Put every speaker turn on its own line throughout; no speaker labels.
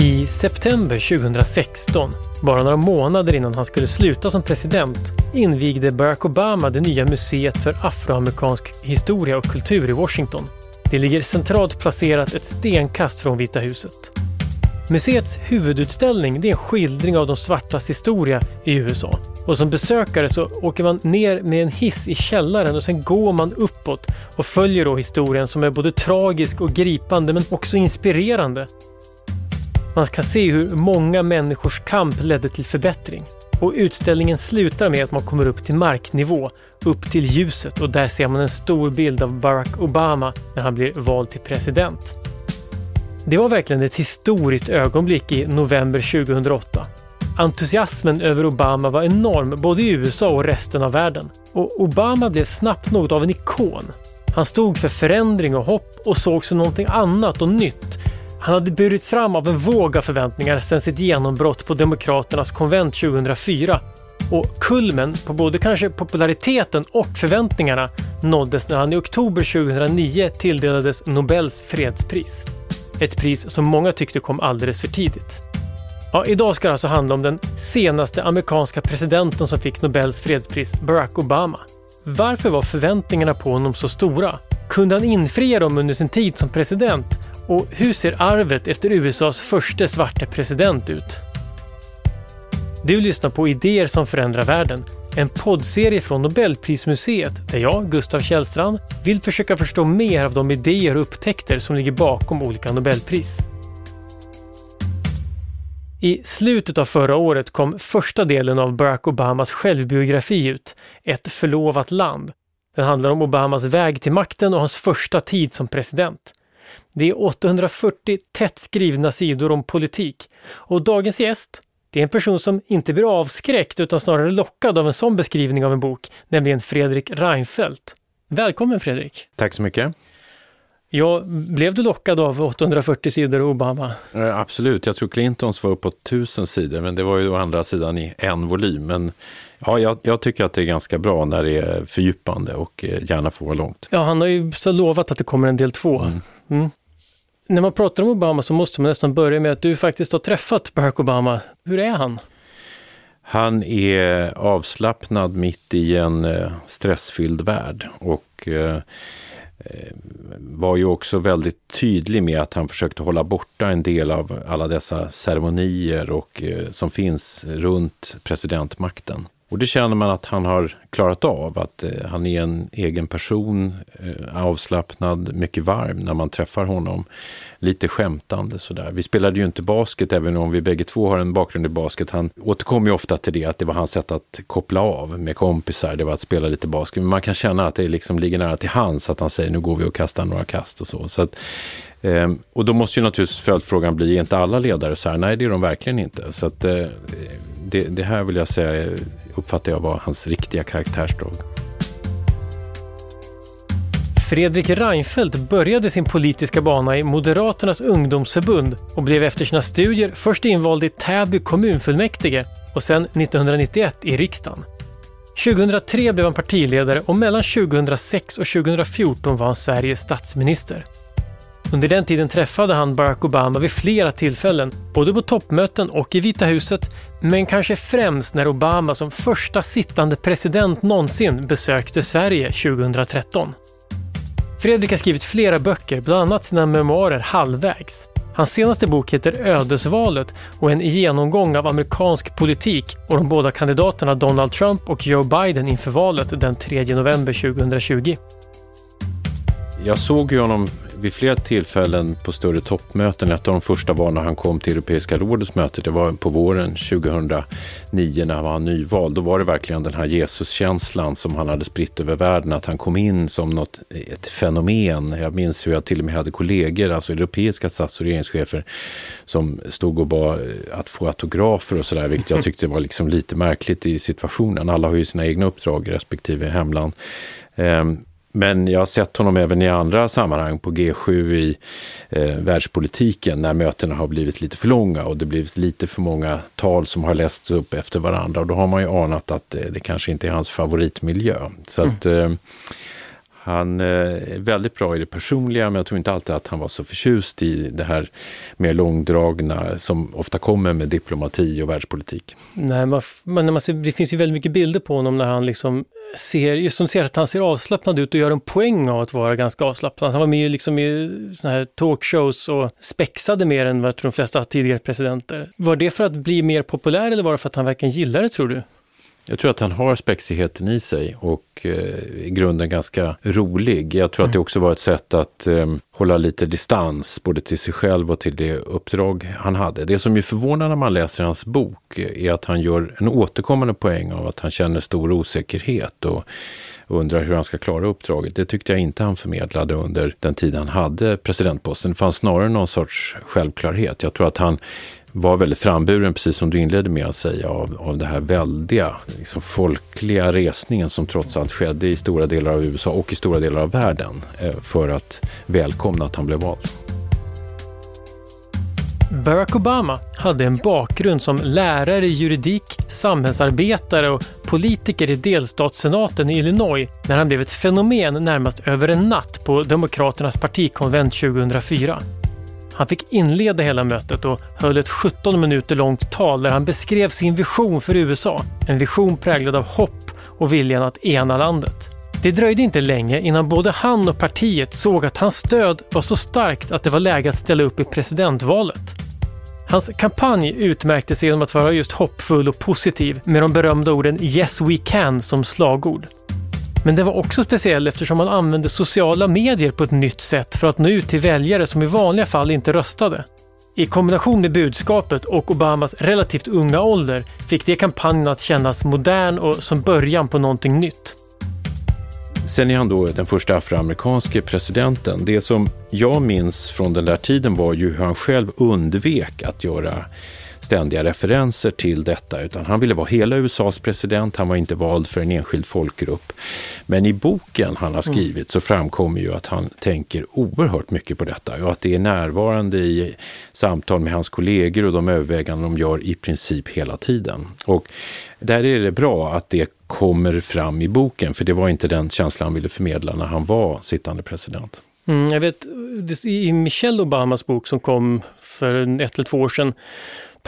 I september 2016, bara några månader innan han skulle sluta som president, invigde Barack Obama det nya museet för afroamerikansk historia och kultur i Washington. Det ligger centralt placerat ett stenkast från Vita huset. Museets huvudutställning är en skildring av de svartas historia i USA. Och som besökare så åker man ner med en hiss i källaren och sen går man uppåt och följer då historien som är både tragisk och gripande men också inspirerande. Man kan se hur många människors kamp ledde till förbättring. Och utställningen slutar med att man kommer upp till marknivå, upp till ljuset och där ser man en stor bild av Barack Obama när han blir vald till president. Det var verkligen ett historiskt ögonblick i november 2008. Entusiasmen över Obama var enorm både i USA och resten av världen. Och Obama blev snabbt något av en ikon. Han stod för förändring och hopp och såg som någonting annat och nytt han hade burits fram av en våg av förväntningar sedan sitt genombrott på Demokraternas konvent 2004. Och kulmen på både kanske populariteten och förväntningarna nåddes när han i oktober 2009 tilldelades Nobels fredspris. Ett pris som många tyckte kom alldeles för tidigt. Ja, idag ska det alltså handla om den senaste amerikanska presidenten som fick Nobels fredspris, Barack Obama. Varför var förväntningarna på honom så stora? Kunde han infria dem under sin tid som president och hur ser arvet efter USAs första svarta president ut? Du lyssnar på Idéer som förändrar världen, en poddserie från Nobelprismuseet där jag, Gustav Källstrand, vill försöka förstå mer av de idéer och upptäckter som ligger bakom olika Nobelpris. I slutet av förra året kom första delen av Barack Obamas självbiografi ut, Ett förlovat land. Den handlar om Obamas väg till makten och hans första tid som president. Det är 840 tätt skrivna sidor om politik. Och dagens gäst, det är en person som inte blir avskräckt utan snarare lockad av en sån beskrivning av en bok, nämligen Fredrik Reinfeldt. Välkommen Fredrik!
Tack så mycket!
Ja, blev du lockad av 840 sidor Obama?
absolut, jag tror Clintons var uppåt 1000 sidor, men det var ju å andra sidan i en volym. Men ja, jag, jag, tycker att det är ganska bra när det är fördjupande och eh, gärna får vara långt.
Ja, han har ju så lovat att det kommer en del två. Mm. Mm. När man pratar om Obama så måste man nästan börja med att du faktiskt har träffat Barack Obama. Hur är han?
Han är avslappnad mitt i en eh, stressfylld värld och eh, eh, var ju också väldigt tydlig med att han försökte hålla borta en del av alla dessa ceremonier och, som finns runt presidentmakten. Och det känner man att han har klarat av, att eh, han är en egen person, eh, avslappnad, mycket varm när man träffar honom. Lite skämtande sådär. Vi spelade ju inte basket, även om vi bägge två har en bakgrund i basket. Han återkommer ju ofta till det, att det var hans sätt att koppla av med kompisar, det var att spela lite basket. Men man kan känna att det liksom ligger nära till hans, att han säger nu går vi och kastar några kast och så. så att, eh, och då måste ju naturligtvis följdfrågan bli, är inte alla ledare så här? Nej, det är de verkligen inte. Så att, eh, det, det här vill jag säga uppfattar jag var hans riktiga karaktärsdrag.
Fredrik Reinfeldt började sin politiska bana i Moderaternas ungdomsförbund och blev efter sina studier först invald i Täby kommunfullmäktige och sen 1991 i riksdagen. 2003 blev han partiledare och mellan 2006 och 2014 var han Sveriges statsminister. Under den tiden träffade han Barack Obama vid flera tillfällen, både på toppmöten och i Vita huset, men kanske främst när Obama som första sittande president någonsin besökte Sverige 2013. Fredrik har skrivit flera böcker, bland annat sina memoarer Halvvägs. Hans senaste bok heter Ödesvalet och en genomgång av amerikansk politik och de båda kandidaterna Donald Trump och Joe Biden inför valet den 3 november 2020.
Jag såg ju honom vid flera tillfällen på större toppmöten. Ett av de första var när han kom till Europeiska rådets möte. Det var på våren 2009 när han var nyvald. Då var det verkligen den här Jesuskänslan som han hade spritt över världen. Att han kom in som något, ett fenomen. Jag minns hur jag till och med hade kollegor, alltså europeiska stats och regeringschefer som stod och bad eh, att få autografer och sådär, vilket jag tyckte var liksom lite märkligt i situationen. Alla har ju sina egna uppdrag i respektive hemland. Ehm, men jag har sett honom även i andra sammanhang på G7 i eh, världspolitiken när mötena har blivit lite för långa och det blivit lite för många tal som har lästs upp efter varandra. Och då har man ju anat att eh, det kanske inte är hans favoritmiljö. Så mm. att eh, han eh, är väldigt bra i det personliga, men jag tror inte alltid att han var så förtjust i det här mer långdragna som ofta kommer med diplomati och världspolitik.
Nej, man, man, man ser, det finns ju väldigt mycket bilder på honom när han liksom ser, just som ser att han ser avslappnad ut och gör en poäng av att vara ganska avslappnad. Han var med liksom i såna här talkshows och spexade mer än vad de flesta tidigare presidenter. Var det för att bli mer populär eller var det för att han verkligen gillar det, tror du?
Jag tror att han har spexigheten i sig och eh, i grunden ganska rolig. Jag tror mm. att det mm. också var ett sätt att eh, hålla lite distans både till sig själv och till det uppdrag han hade. Det som är förvånande när man läser hans bok är att han gör en återkommande poäng av att han känner stor osäkerhet och undrar hur han ska klara uppdraget. Det tyckte jag inte han förmedlade under den tid han hade presidentposten. Det fanns snarare någon sorts självklarhet. Jag tror att han var väldigt framburen, precis som du inledde med att säga, av, av den här väldiga liksom folkliga resningen som trots allt skedde i stora delar av USA och i stora delar av världen eh, för att välkomna att han blev vald.
Barack Obama hade en bakgrund som lärare i juridik, samhällsarbetare och politiker i delstatssenaten i Illinois när han blev ett fenomen närmast över en natt på Demokraternas partikonvent 2004. Han fick inleda hela mötet och höll ett 17 minuter långt tal där han beskrev sin vision för USA. En vision präglad av hopp och viljan att ena landet. Det dröjde inte länge innan både han och partiet såg att hans stöd var så starkt att det var läge att ställa upp i presidentvalet. Hans kampanj utmärkte sig genom att vara just hoppfull och positiv med de berömda orden “Yes we can” som slagord. Men den var också speciell eftersom man använde sociala medier på ett nytt sätt för att nå ut till väljare som i vanliga fall inte röstade. I kombination med budskapet och Obamas relativt unga ålder fick det kampanjen att kännas modern och som början på någonting nytt.
Sen är han då den första afroamerikanske presidenten. Det som jag minns från den där tiden var ju hur han själv undvek att göra ständiga referenser till detta, utan han ville vara hela USAs president. Han var inte vald för en enskild folkgrupp. Men i boken han har mm. skrivit så framkommer ju att han tänker oerhört mycket på detta och att det är närvarande i samtal med hans kollegor och de överväganden de gör i princip hela tiden. Och där är det bra att det kommer fram i boken, för det var inte den känslan han ville förmedla när han var sittande president.
Mm, jag vet, i Michelle Obamas bok som kom för ett eller två år sedan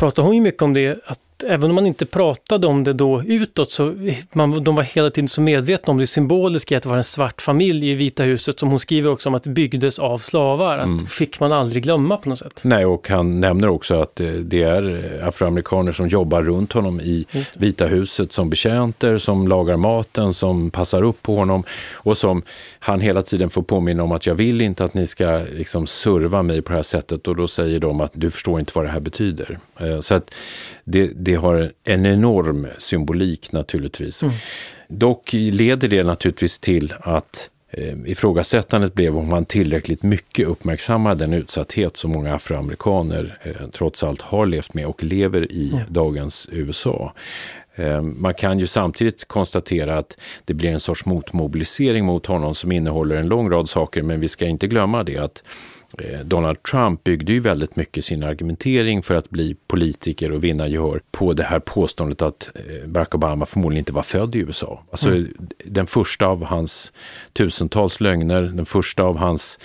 pratar hon ju mycket om det, att även om man inte pratade om det då utåt så man, de var hela tiden så medvetna om det symboliska att det var en svart familj i Vita huset som hon skriver också om att byggdes av slavar. Att mm. fick man aldrig glömma på något sätt.
Nej, och han nämner också att det är afroamerikaner som jobbar runt honom i Vita huset som betjänter, som lagar maten, som passar upp på honom och som han hela tiden får påminna om att jag vill inte att ni ska liksom serva mig på det här sättet och då säger de att du förstår inte vad det här betyder. Eh, så att det, det har en enorm symbolik naturligtvis. Mm. Dock leder det naturligtvis till att eh, ifrågasättandet blev om man tillräckligt mycket uppmärksammar den utsatthet som många afroamerikaner eh, trots allt har levt med och lever i mm. dagens USA. Eh, man kan ju samtidigt konstatera att det blir en sorts motmobilisering mot honom som innehåller en lång rad saker, men vi ska inte glömma det att Donald Trump byggde ju väldigt mycket sin argumentering för att bli politiker och vinna gehör på det här påståendet att eh, Barack Obama förmodligen inte var född i USA. Alltså mm. den första av hans tusentals lögner, den första av hans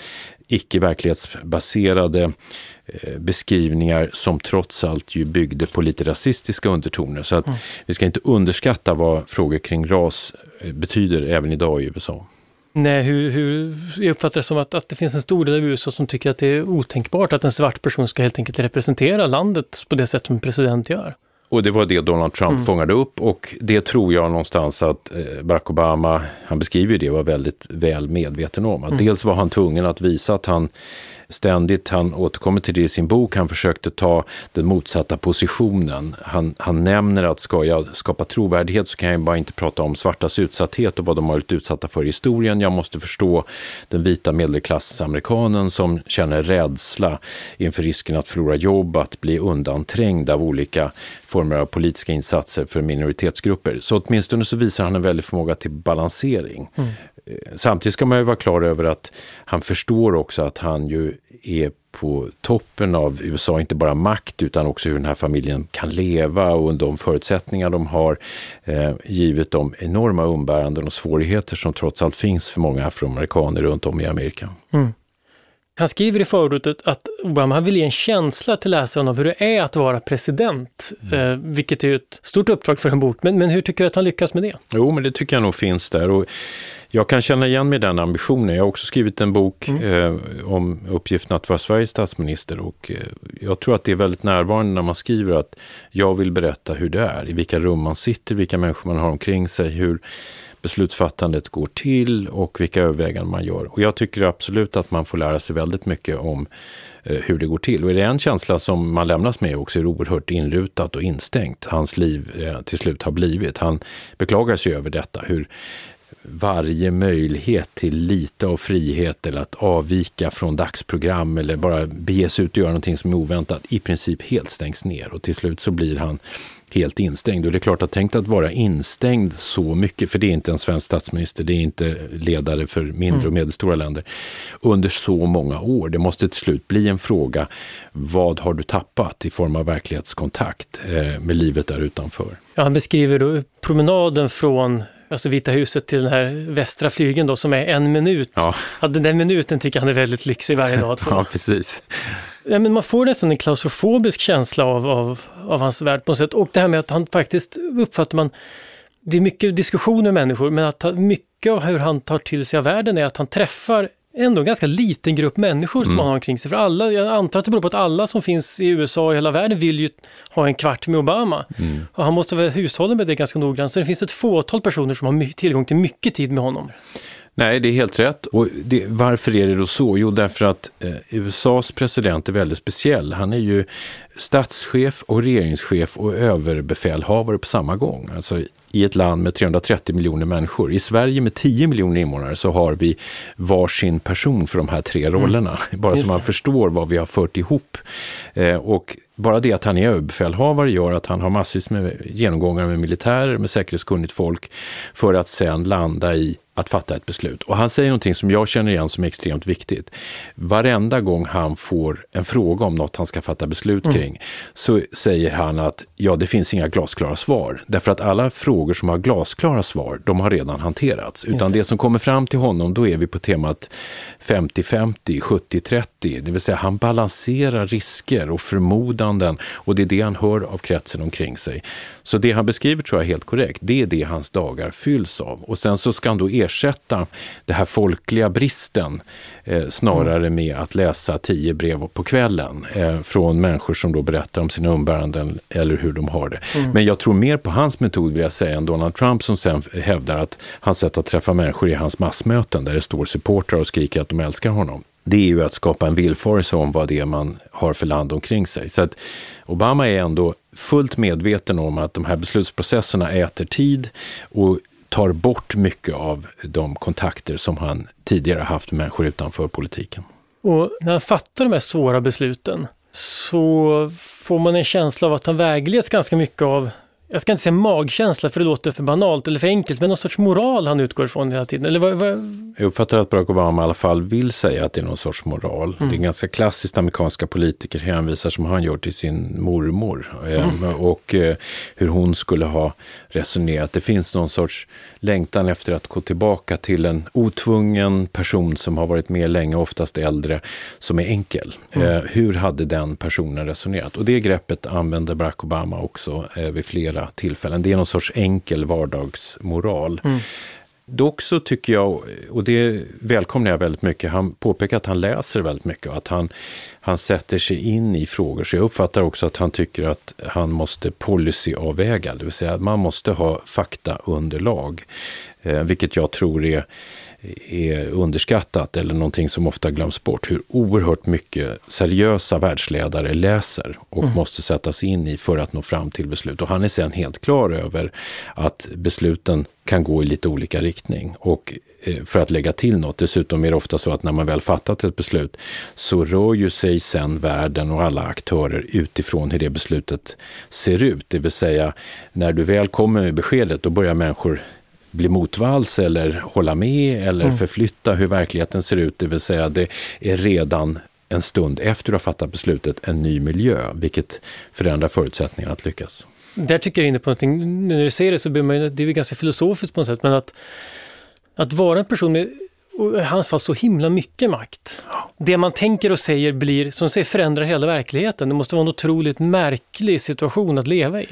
icke verklighetsbaserade eh, beskrivningar som trots allt ju byggde på lite rasistiska undertoner. Så att mm. vi ska inte underskatta vad frågor kring ras betyder även idag i USA.
Nej, hur, hur, jag uppfattar det som att, att det finns en stor del av USA som tycker att det är otänkbart att en svart person ska helt enkelt representera landet på det sätt som en president gör.
Och det var det Donald Trump mm. fångade upp och det tror jag någonstans att eh, Barack Obama, han beskriver det, var väldigt väl medveten om. Att mm. Dels var han tvungen att visa att han ständigt, han återkommer till det i sin bok, han försökte ta den motsatta positionen. Han, han nämner att ska jag skapa trovärdighet så kan jag bara inte prata om svartas utsatthet och vad de har varit utsatta för i historien. Jag måste förstå den vita medelklassamerikanen som känner rädsla inför risken att förlora jobb, att bli undanträngd av olika former av politiska insatser för minoritetsgrupper. Så åtminstone så visar han en väldig förmåga till balansering. Mm. samtidigt ska man ju vara klar över att han förstår också att han ju är på toppen av USA, inte bara makt utan också hur den här familjen kan leva och de förutsättningar de har, eh, givet de enorma umbäranden och svårigheter som trots allt finns för många afroamerikaner runt om i Amerika. Mm.
Han skriver i förordet att Obama han vill ge en känsla till läsaren av hur det är att vara president, mm. eh, vilket är ett stort uppdrag för en bok. Men, men hur tycker du att han lyckas med det?
Jo, men det tycker jag nog finns där. Och jag kan känna igen mig i den ambitionen. Jag har också skrivit en bok mm. eh, om uppgiften att vara Sveriges statsminister och eh, jag tror att det är väldigt närvarande när man skriver att jag vill berätta hur det är, i vilka rum man sitter, vilka människor man har omkring sig, hur beslutsfattandet går till och vilka överväganden man gör. Och jag tycker absolut att man får lära sig väldigt mycket om eh, hur det går till. Och är det en känsla som man lämnas med också är det oerhört inrutat och instängt hans liv eh, till slut har blivit. Han beklagar sig över detta, hur varje möjlighet till lite av frihet eller att avvika från dagsprogram eller bara bege sig ut och göra någonting som är oväntat i princip helt stängs ner och till slut så blir han helt instängd. Och det är klart att tänk att vara instängd så mycket, för det är inte en svensk statsminister, det är inte ledare för mindre och mm. medelstora länder, under så många år. Det måste till slut bli en fråga, vad har du tappat i form av verklighetskontakt eh, med livet där utanför?
Ja, han beskriver då promenaden från alltså Vita huset till den här västra flygen då som är en minut. Ja. Ja, den där minuten tycker han är väldigt lyxig varje dag
ja, precis.
Ja, men man får nästan en klaustrofobisk känsla av, av, av hans värld på något sätt. Och det här med att han faktiskt uppfattar man, det är mycket diskussioner med människor, men att mycket av hur han tar till sig av världen är att han träffar ändå en ganska liten grupp människor som mm. han har omkring sig. För alla, jag antar att det beror på att alla som finns i USA och hela världen vill ju ha en kvart med Obama. Mm. Och han måste väl hushålla med det ganska noggrant. Så det finns ett fåtal personer som har tillgång till mycket tid med honom.
Nej, det är helt rätt. Och det, varför är det då så? Jo, därför att eh, USAs president är väldigt speciell. Han är ju statschef och regeringschef och överbefälhavare på samma gång. Alltså i ett land med 330 miljoner människor. I Sverige med 10 miljoner invånare så har vi varsin person för de här tre rollerna. Mm. Bara så man förstår vad vi har fört ihop. Eh, och bara det att han är överbefälhavare gör att han har massvis med genomgångar med militärer, med säkerhetskunnigt folk för att sen landa i att fatta ett beslut. Och han säger någonting som jag känner igen som är extremt viktigt. Varenda gång han får en fråga om något han ska fatta beslut mm. kring så säger han att ja, det finns inga glasklara svar. Därför att alla frågor som har glasklara svar, de har redan hanterats. Utan det. det som kommer fram till honom, då är vi på temat 50-50, 70-30. Det vill säga han balanserar risker och förmodanden och det är det han hör av kretsen omkring sig. Så det han beskriver tror jag är helt korrekt. Det är det hans dagar fylls av. Och sen så ska han då ersätta den här folkliga bristen eh, snarare med att läsa tio brev på kvällen eh, från människor som då berättar om sina umbäranden eller hur de har det. Mm. Men jag tror mer på hans metod vill jag säga än Donald Trump som sen hävdar att hans sätt att träffa människor är hans massmöten där det står supportrar och skriker att de älskar honom det är ju att skapa en villfarelse om vad det är man har för land omkring sig. Så att Obama är ändå fullt medveten om att de här beslutsprocesserna äter tid och tar bort mycket av de kontakter som han tidigare haft med människor utanför politiken.
Och när han fattar de här svåra besluten så får man en känsla av att han vägleds ganska mycket av jag ska inte säga magkänsla för det låter för banalt eller för enkelt, men någon sorts moral han utgår ifrån hela tiden. Eller vad, vad...
Jag uppfattar att Barack Obama i alla fall vill säga att det är någon sorts moral. Mm. Det är ganska klassiskt amerikanska politiker hänvisar som han gör till sin mormor mm. och eh, hur hon skulle ha resonerat. Det finns någon sorts längtan efter att gå tillbaka till en otvungen person som har varit med länge, oftast äldre, som är enkel. Mm. Eh, hur hade den personen resonerat? Och det greppet använder Barack Obama också eh, vid flera tillfällen. Det är någon sorts enkel vardagsmoral. Mm. Dock så tycker jag, och det välkomnar jag väldigt mycket, han påpekar att han läser väldigt mycket och att han, han sätter sig in i frågor. Så jag uppfattar också att han tycker att han måste policyavväga, det vill säga att man måste ha faktaunderlag. Eh, vilket jag tror är är underskattat eller någonting som ofta glöms bort. Hur oerhört mycket seriösa världsledare läser och mm. måste sättas in i för att nå fram till beslut. Och han är sen helt klar över att besluten kan gå i lite olika riktning. Och eh, för att lägga till något, dessutom är det ofta så att när man väl fattat ett beslut så rör ju sig sen världen och alla aktörer utifrån hur det beslutet ser ut. Det vill säga, när du väl kommer med beskedet, då börjar människor bli motvalls eller hålla med eller mm. förflytta hur verkligheten ser ut. Det vill säga det är redan en stund efter du har fattat beslutet en ny miljö, vilket förändrar förutsättningarna att lyckas.
Där tycker jag inne på någonting, när du säger det så blir man det är ganska filosofiskt på något sätt, men att, att vara en person med i hans fall så himla mycket makt. Det man tänker och säger blir, som säger, förändrar hela verkligheten. Det måste vara en otroligt märklig situation att leva i.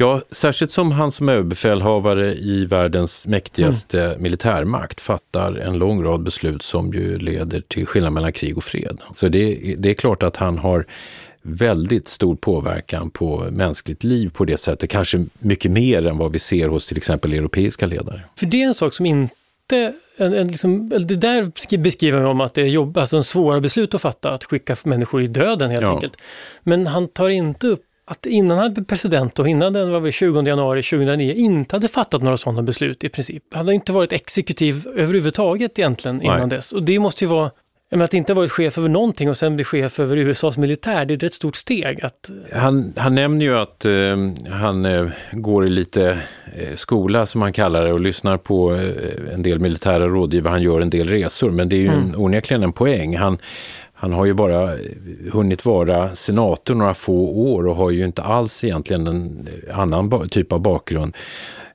Ja, särskilt som han som överbefälhavare i världens mäktigaste mm. militärmakt fattar en lång rad beslut som ju leder till skillnad mellan krig och fred. Så det, det är klart att han har väldigt stor påverkan på mänskligt liv på det sättet, kanske mycket mer än vad vi ser hos till exempel europeiska ledare.
För det är en sak som inte en, en liksom, det där beskriver man om att det är jobb, alltså en svåra beslut att fatta, att skicka människor i döden helt ja. enkelt. Men han tar inte upp att innan han blev president och innan den var 20 januari 2009 inte hade fattat några sådana beslut i princip. Han har inte varit exekutiv överhuvudtaget egentligen innan Nej. dess. Och det måste ju vara men att inte varit chef över någonting och sen bli chef över USAs militär, det är ett rätt stort steg. Att...
Han, han nämner ju att eh, han eh, går i lite eh, skola, som han kallar det, och lyssnar på eh, en del militära rådgivare. Han gör en del resor, men det är ju mm. en, onekligen en poäng. Han, han har ju bara hunnit vara senator några få år och har ju inte alls egentligen en annan typ av bakgrund.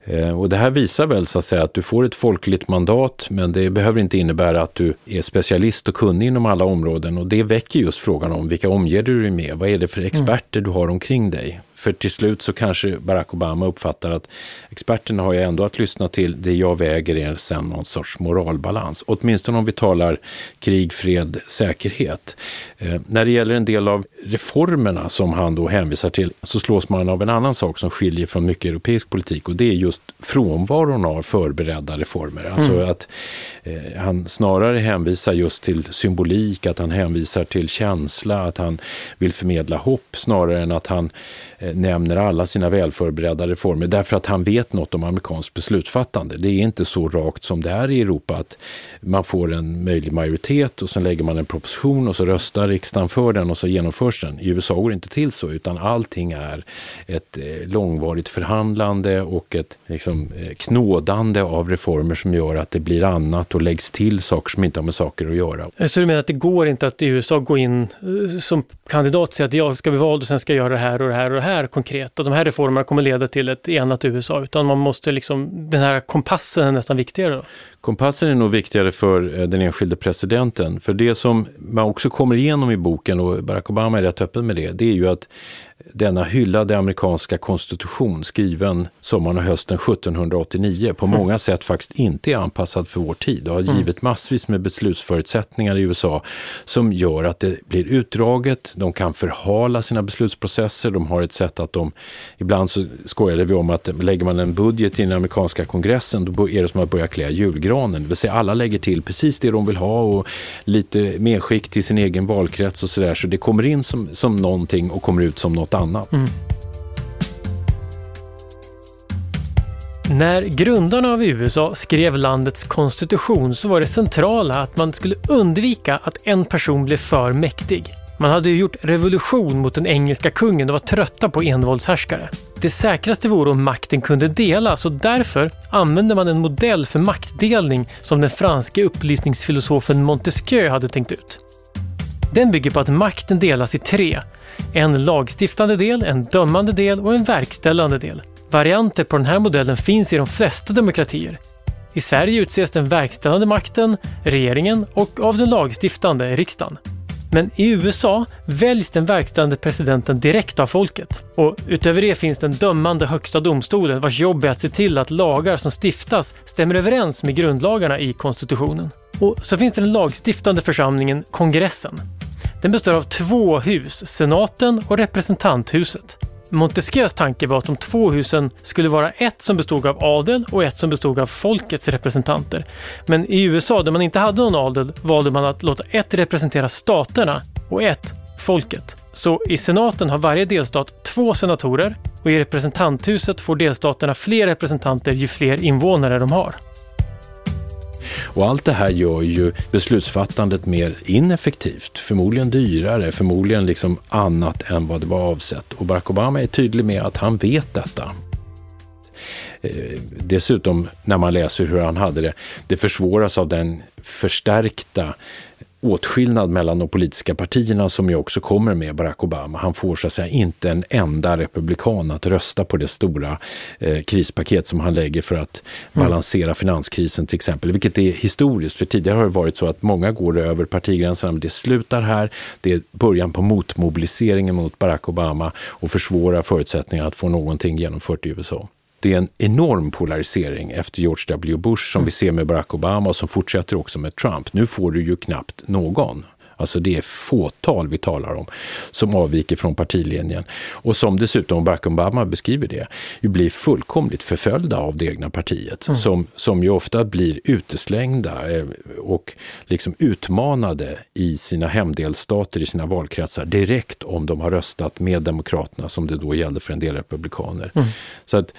Eh, och det här visar väl så att säga att du får ett folkligt mandat men det behöver inte innebära att du är specialist och kunnig inom alla områden och det väcker just frågan om vilka omger du dig med? Vad är det för experter du har omkring dig? För till slut så kanske Barack Obama uppfattar att experterna har ju ändå att lyssna till. Det jag väger är sen någon sorts moralbalans. Åtminstone om vi talar krig, fred, säkerhet. Eh, när det gäller en del av reformerna som han då hänvisar till så slås man av en annan sak som skiljer från mycket europeisk politik och det är just frånvaron av förberedda reformer. Alltså mm. att eh, han snarare hänvisar just till symbolik, att han hänvisar till känsla, att han vill förmedla hopp snarare än att han Eh, nämner alla sina välförberedda reformer därför att han vet något om amerikanskt beslutsfattande. Det är inte så rakt som det är i Europa att man får en möjlig majoritet och sen lägger man en proposition och så röstar riksdagen för den och så genomförs den. I USA går det inte till så utan allting är ett eh, långvarigt förhandlande och ett liksom, eh, knådande av reformer som gör att det blir annat och läggs till saker som inte har med saker att göra.
Så du menar att det går inte att i USA gå in som kandidat och säga att jag ska bli vald och sen ska jag göra det här och det här och det här konkret och de här reformerna kommer leda till ett enat USA, utan man måste liksom, den här kompassen är nästan viktigare. Då.
Kompassen är nog viktigare för eh, den enskilde presidenten, för det som man också kommer igenom i boken, och Barack Obama är rätt öppen med det, det är ju att denna hyllade amerikanska konstitution skriven sommaren och hösten 1789 på mm. många sätt faktiskt inte är anpassad för vår tid och har mm. givit massvis med beslutsförutsättningar i USA som gör att det blir utdraget, de kan förhala sina beslutsprocesser, de har ett sätt att de, ibland så skojade vi om att lägger man en budget i den amerikanska kongressen då är det som att börja klä julgranen, det vill säga alla lägger till precis det de vill ha och lite medskick till sin egen valkrets och sådär så det kommer in som, som någonting och kommer ut som något något annat. Mm.
När grundarna av USA skrev landets konstitution så var det centrala att man skulle undvika att en person blev för mäktig. Man hade ju gjort revolution mot den engelska kungen och var trötta på envåldshärskare. Det säkraste vore om makten kunde delas och därför använde man en modell för maktdelning som den franske upplysningsfilosofen Montesquieu hade tänkt ut. Den bygger på att makten delas i tre en lagstiftande del, en dömande del och en verkställande del. Varianter på den här modellen finns i de flesta demokratier. I Sverige utses den verkställande makten, regeringen, och av den lagstiftande, riksdagen. Men i USA väljs den verkställande presidenten direkt av folket. Och utöver det finns den dömande högsta domstolen vars jobb är att se till att lagar som stiftas stämmer överens med grundlagarna i konstitutionen. Och så finns det den lagstiftande församlingen, kongressen. Den består av två hus, senaten och representanthuset. Montesquieus tanke var att de två husen skulle vara ett som bestod av adel och ett som bestod av folkets representanter. Men i USA, där man inte hade någon adel, valde man att låta ett representera staterna och ett folket. Så i senaten har varje delstat två senatorer och i representanthuset får delstaterna fler representanter ju fler invånare de har.
Och allt det här gör ju beslutsfattandet mer ineffektivt, förmodligen dyrare, förmodligen liksom annat än vad det var avsett. Och Barack Obama är tydlig med att han vet detta. Eh, dessutom när man läser hur han hade det, det försvåras av den förstärkta åtskillnad mellan de politiska partierna som ju också kommer med Barack Obama. Han får så att säga inte en enda republikan att rösta på det stora eh, krispaket som han lägger för att mm. balansera finanskrisen till exempel, vilket är historiskt. För tidigare har det varit så att många går över partigränserna, men det slutar här. Det är början på motmobiliseringen mot Barack Obama och försvårar förutsättningarna att få någonting genomfört i USA det är en enorm polarisering efter George W. Bush som mm. vi ser med Barack Obama och som fortsätter också med Trump. Nu får du ju knappt någon. Alltså det är fåtal vi talar om som avviker från partilinjen och som dessutom, Barack Obama beskriver det, ju blir fullkomligt förföljda av det egna partiet mm. som, som ju ofta blir uteslängda eh, och liksom utmanade i sina hemdelstater, i sina valkretsar direkt om de har röstat med Demokraterna som det då gällde för en del republikaner. Mm. Så att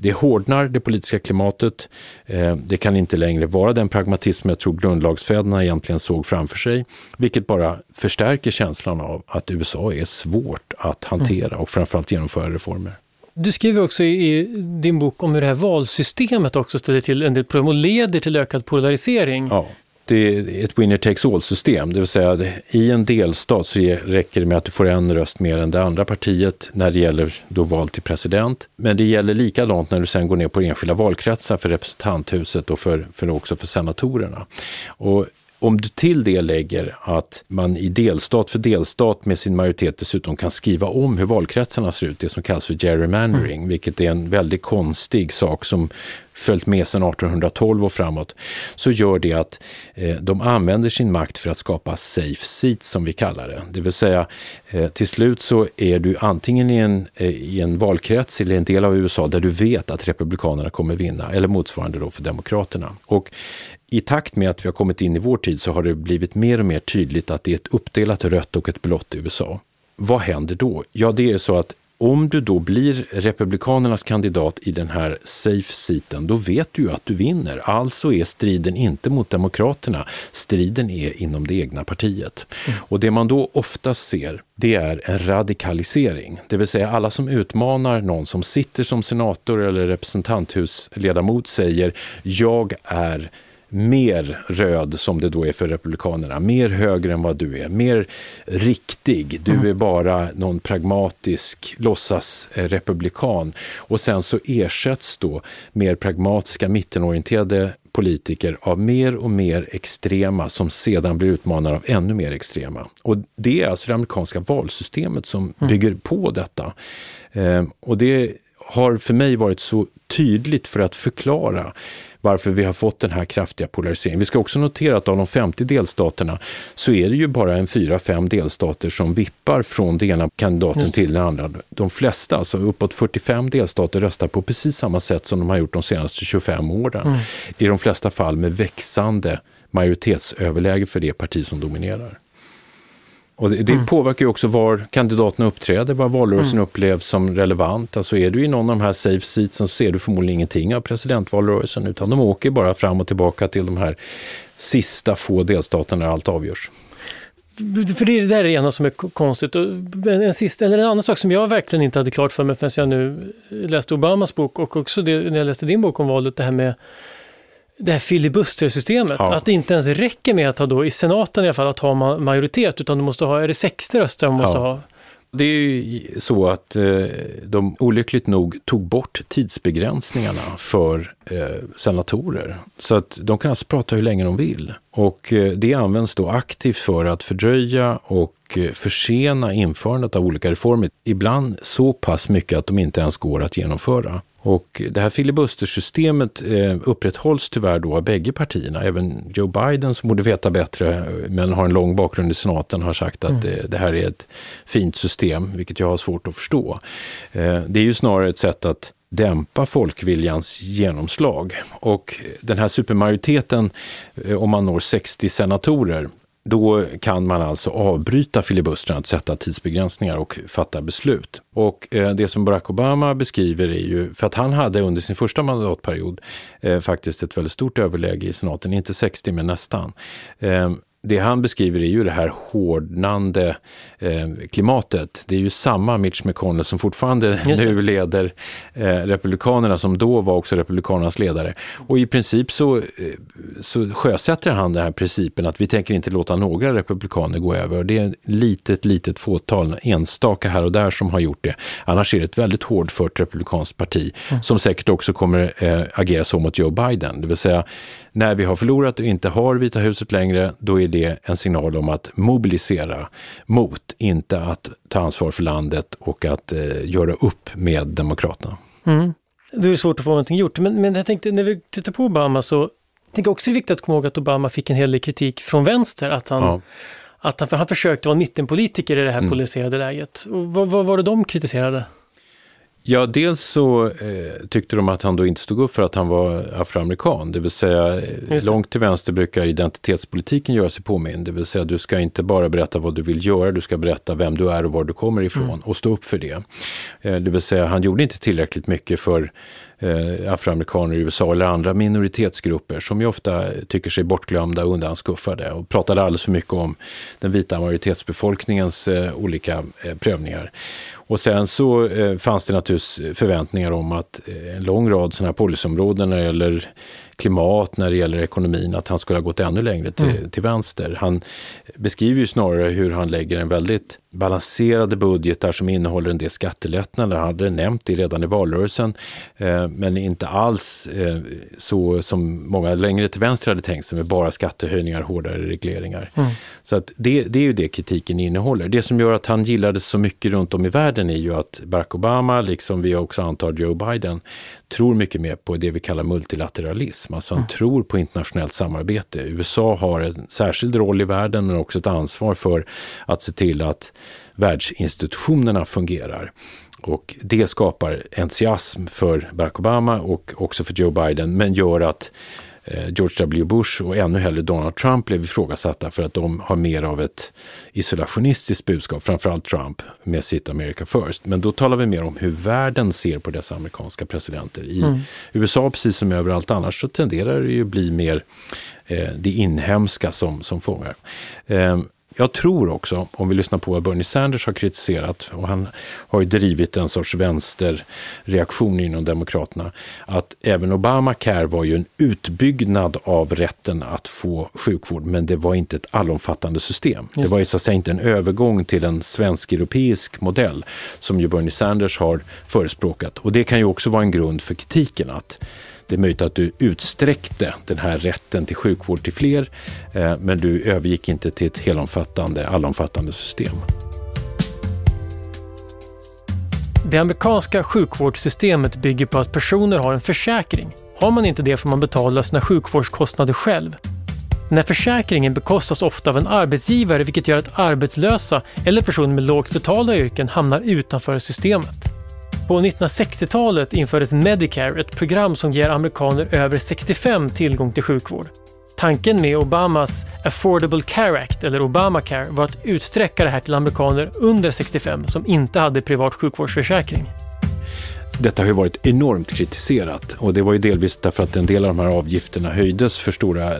det hårdnar, det politiska klimatet. Eh, det kan inte längre vara den pragmatism jag tror grundlagsfäderna egentligen såg framför sig, vilket bara förstärker känslan av att USA är svårt att hantera och framförallt genomföra reformer.
Du skriver också i din bok om hur det här valsystemet också ställer till en del problem och leder till ökad polarisering.
Ja det är ett winner takes all-system, det vill säga att i en delstat så räcker det med att du får en röst mer än det andra partiet när det gäller då val till president. Men det gäller likadant när du sen går ner på enskilda valkretsar för representanthuset och för, för också för senatorerna. Och om du till det lägger att man i delstat för delstat med sin majoritet dessutom kan skriva om hur valkretsarna ser ut, det som kallas för gerrymandering, mm. vilket är en väldigt konstig sak som följt med sedan 1812 och framåt, så gör det att eh, de använder sin makt för att skapa safe seats som vi kallar det. Det vill säga eh, till slut så är du antingen i en, eh, i en valkrets eller en del av USA där du vet att Republikanerna kommer vinna eller motsvarande då för Demokraterna. Och i takt med att vi har kommit in i vår tid så har det blivit mer och mer tydligt att det är ett uppdelat rött och ett blått USA. Vad händer då? Ja, det är så att om du då blir Republikanernas kandidat i den här safe seaten, då vet du ju att du vinner. Alltså är striden inte mot Demokraterna, striden är inom det egna partiet. Mm. Och det man då oftast ser, det är en radikalisering. Det vill säga alla som utmanar någon som sitter som senator eller representanthusledamot säger jag är mer röd som det då är för Republikanerna, mer höger än vad du är, mer riktig. Du mm. är bara någon pragmatisk låtsas-republikan. Och sen så ersätts då mer pragmatiska, mittenorienterade politiker av mer och mer extrema som sedan blir utmanade av ännu mer extrema. Och det är alltså det amerikanska valsystemet som mm. bygger på detta. Eh, och det har för mig varit så tydligt för att förklara varför vi har fått den här kraftiga polariseringen. Vi ska också notera att av de 50 delstaterna så är det ju bara en 4-5 delstater som vippar från den ena kandidaten till den andra. De flesta, alltså uppåt 45 delstater, röstar på precis samma sätt som de har gjort de senaste 25 åren. Mm. I de flesta fall med växande majoritetsöverläge för det parti som dominerar. Och det, det mm. påverkar ju också var kandidaterna uppträder, vad valrörelsen mm. upplevs som relevant. Alltså är du i någon av de här safe seatsen så ser du förmodligen ingenting av presidentvalrörelsen, utan de åker bara fram och tillbaka till de här sista få delstaterna där allt avgörs.
För det, där är det ena som är konstigt. En, sista, eller en annan sak som jag verkligen inte hade klart för mig förrän jag nu läste Obamas bok och också det, när jag läste din bok om valet, det här med det här filibustersystemet. Ja. Att det inte ens räcker med att ha då, i senaten i alla fall, att ha majoritet, utan du måste ha, är det 60 röster man måste ja. ha?
Det är ju så att eh, de olyckligt nog tog bort tidsbegränsningarna för eh, senatorer. Så att de kan alltså prata hur länge de vill. Och eh, det används då aktivt för att fördröja och eh, försena införandet av olika reformer. Ibland så pass mycket att de inte ens går att genomföra. Och det här filibustersystemet eh, upprätthålls tyvärr då av bägge partierna. Även Joe Biden, som borde veta bättre, men har en lång bakgrund i senaten, har sagt att mm. det, det, här är ett fint system, vilket jag har svårt att förstå. Eh, det är ju snarare ett sätt att dämpa folkviljans genomslag. Och den här supermajoriteten, eh, om man når 60 senatorer, då kan man alltså avbryta filibustern, att sätta tidsbegränsningar och fatta beslut. Och eh, det som Barack Obama beskriver är ju, för att han hade under sin första mandatperiod eh, faktiskt ett väldigt stort överläge i senaten, inte 60 men nästan. Eh, det han beskriver är ju det här hårdnande eh, klimatet. Det är ju samma Mitch McConnell som fortfarande nu leder eh, Republikanerna, som då var också Republikanernas ledare. Och i princip så, eh, så sjösätter han den här principen att vi tänker inte låta några republikaner gå över. Det är ett litet, litet fåtal, enstaka här och där som har gjort det. Annars är det ett väldigt hårdfört republikanskt parti mm. som säkert också kommer eh, agera så mot Joe Biden. Det vill säga, när vi har förlorat och inte har Vita huset längre, då är det en signal om att mobilisera mot, inte att ta ansvar för landet och att eh, göra upp med Demokraterna.
Mm. Det är svårt att få någonting gjort, men, men jag tänkte när vi tittar på Obama så jag tänker också viktigt att komma ihåg att Obama fick en hel del kritik från vänster, att han, ja. att han, för han försökte vara en mittenpolitiker i det här mm. polariserade läget. Och vad, vad var det de kritiserade?
Ja, dels så eh, tyckte de att han då inte stod upp för att han var afroamerikan. Det vill säga, långt till vänster brukar identitetspolitiken göra sig påminn. Det vill säga, du ska inte bara berätta vad du vill göra, du ska berätta vem du är och var du kommer ifrån mm. och stå upp för det. Eh, det vill säga, han gjorde inte tillräckligt mycket för eh, afroamerikaner i USA eller andra minoritetsgrupper som ju ofta tycker sig bortglömda och undanskuffade och pratade alldeles för mycket om den vita majoritetsbefolkningens eh, olika eh, prövningar. Och sen så eh, fanns det naturligtvis förväntningar om att eh, en lång rad sådana här policyområden när det gäller klimat, när det gäller ekonomin, att han skulle ha gått ännu längre till, mm. till vänster. Han beskriver ju snarare hur han lägger en väldigt balanserade budgetar som innehåller en del skattelättnader. Han hade nämnt det redan i valrörelsen, eh, men inte alls eh, så som många längre till vänster hade tänkt sig med bara skattehöjningar, hårdare regleringar. Mm. Så att det, det är ju det kritiken innehåller. Det som gör att han gillades så mycket runt om i världen är ju att Barack Obama, liksom vi också antar Joe Biden, tror mycket mer på det vi kallar multilateralism. Alltså han mm. tror på internationellt samarbete. USA har en särskild roll i världen men också ett ansvar för att se till att världsinstitutionerna fungerar. Och det skapar entusiasm för Barack Obama och också för Joe Biden, men gör att George W. Bush och ännu hellre Donald Trump blev ifrågasatta för att de har mer av ett isolationistiskt budskap, framförallt Trump med sitt America First. Men då talar vi mer om hur världen ser på dessa amerikanska presidenter. I mm. USA, precis som överallt annars, så tenderar det ju bli mer eh, det inhemska som, som fångar. Eh, jag tror också, om vi lyssnar på vad Bernie Sanders har kritiserat, och han har ju drivit en sorts vänsterreaktion inom Demokraterna, att även Obamacare var ju en utbyggnad av rätten att få sjukvård, men det var inte ett allomfattande system. Det. det var ju så att säga inte en övergång till en svensk-europeisk modell, som ju Bernie Sanders har förespråkat. Och det kan ju också vara en grund för kritiken, att det är möjligt att du utsträckte den här rätten till sjukvård till fler, eh, men du övergick inte till ett helomfattande, allomfattande system.
Det amerikanska sjukvårdssystemet bygger på att personer har en försäkring. Har man inte det får man betala sina sjukvårdskostnader själv. Den här försäkringen bekostas ofta av en arbetsgivare vilket gör att arbetslösa eller personer med lågt betalda yrken hamnar utanför systemet. På 1960-talet infördes Medicare, ett program som ger amerikaner över 65 tillgång till sjukvård. Tanken med Obamas Affordable Care Act, eller Obamacare, var att utsträcka det här till amerikaner under 65 som inte hade privat sjukvårdsförsäkring.
Detta har ju varit enormt kritiserat och det var ju delvis därför att en del av de här avgifterna höjdes för stora,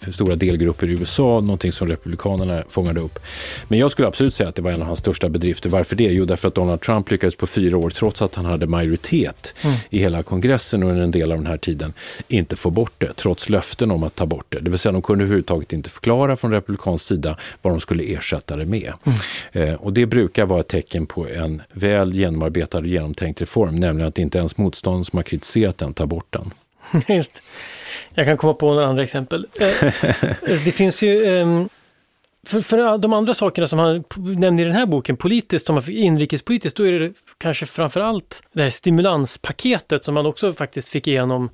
för stora delgrupper i USA, någonting som Republikanerna fångade upp. Men jag skulle absolut säga att det var en av hans största bedrifter. Varför det? Jo, därför att Donald Trump lyckades på fyra år, trots att han hade majoritet mm. i hela kongressen under en del av den här tiden, inte få bort det, trots löften om att ta bort det. Det vill säga, de kunde överhuvudtaget inte förklara från republikansk sida vad de skulle ersätta det med. Mm. Eh, och det brukar vara ett tecken på en väl genomarbetad och genomtänkt reform, nämligen att inte ens motstånd som har kritiserat den tar bort den.
Just. Jag kan komma på några andra exempel. Eh, det finns ju ehm, för, för, de andra sakerna som han nämner i den här boken, politiskt, som inrikespolitiskt, då är det kanske framför allt det här stimulanspaketet som han också faktiskt fick igenom.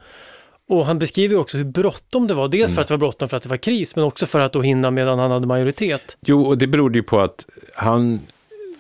Och han beskriver också hur bråttom det var, dels mm. för att det var bråttom för att det var kris, men också för att då hinna medan han hade majoritet.
Jo, och det berodde ju på att han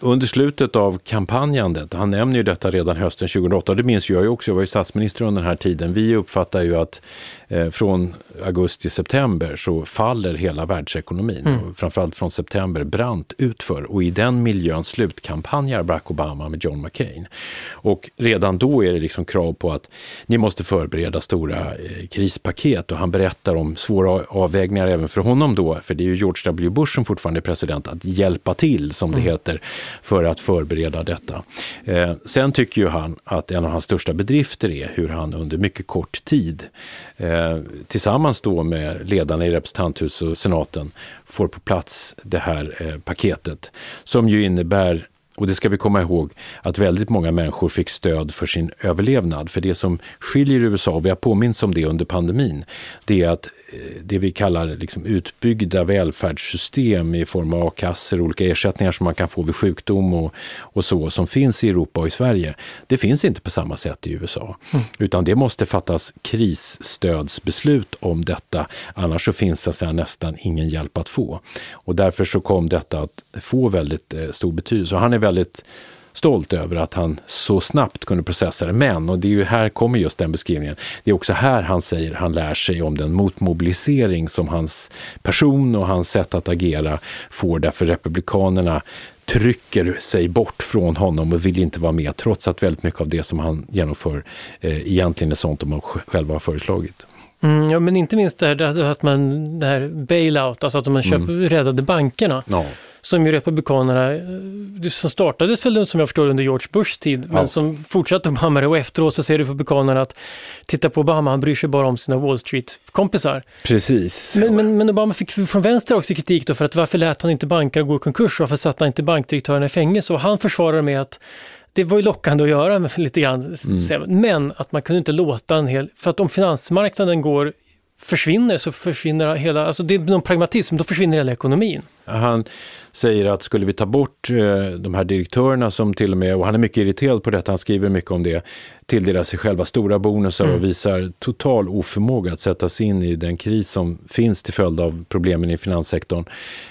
under slutet av kampanjandet, han nämner ju detta redan hösten 2008, det minns jag ju också, jag var ju statsminister under den här tiden. Vi uppfattar ju att eh, från augusti-september så faller hela världsekonomin. Mm. Och framförallt från september brant utför och i den miljön slutkampanjar Barack Obama med John McCain. Och redan då är det liksom krav på att ni måste förbereda stora eh, krispaket och han berättar om svåra avvägningar även för honom då, för det är ju George W. Bush som fortfarande är president, att hjälpa till som det mm. heter för att förbereda detta. Eh, sen tycker ju han att en av hans största bedrifter är hur han under mycket kort tid eh, tillsammans då med ledarna i representanthuset och senaten får på plats det här eh, paketet som ju innebär och det ska vi komma ihåg att väldigt många människor fick stöd för sin överlevnad. För det som skiljer USA, och vi har påminns om det under pandemin, det är att det vi kallar liksom utbyggda välfärdssystem i form av a-kassor och olika ersättningar som man kan få vid sjukdom och, och så, som finns i Europa och i Sverige, det finns inte på samma sätt i USA. Mm. Utan det måste fattas krisstödsbeslut om detta, annars så finns det så nästan ingen hjälp att få. Och därför så kom detta att få väldigt eh, stor betydelse. Och han är väldigt stolt över att han så snabbt kunde processa det. Men, och det är ju här kommer just den beskrivningen, det är också här han säger han lär sig om den motmobilisering som hans person och hans sätt att agera får därför republikanerna trycker sig bort från honom och vill inte vara med trots att väldigt mycket av det som han genomför eh, egentligen är sånt de själva har föreslagit.
Mm, ja, men inte minst det här att man, det här bailout, alltså att man köp, mm. räddade bankerna. Ja. Som ju Republikanerna, eh, som startades väl som jag förstår under George Bushs tid, ja. men som fortsatte Obama det och efteråt så ser Republikanerna att titta på Obama, han bryr sig bara om sina Wall Street-kompisar.
Precis.
Men, men, men, Obama fick från vänster också kritik då för att varför lät han inte bankerna gå i konkurs? Varför satte han inte bankdirektörerna i fängelse? Och han försvarar med att det var ju lockande att göra lite grann, mm. men att man kunde inte låta en hel, för att om finansmarknaden går försvinner så försvinner hela, alltså det är någon pragmatism, då försvinner hela ekonomin.
Han säger att skulle vi ta bort eh, de här direktörerna som till och med, och han är mycket irriterad på detta, han skriver mycket om det, tilldelar sig själva stora bonusar mm. och visar total oförmåga att sätta sig in i den kris som finns till följd av problemen i finanssektorn.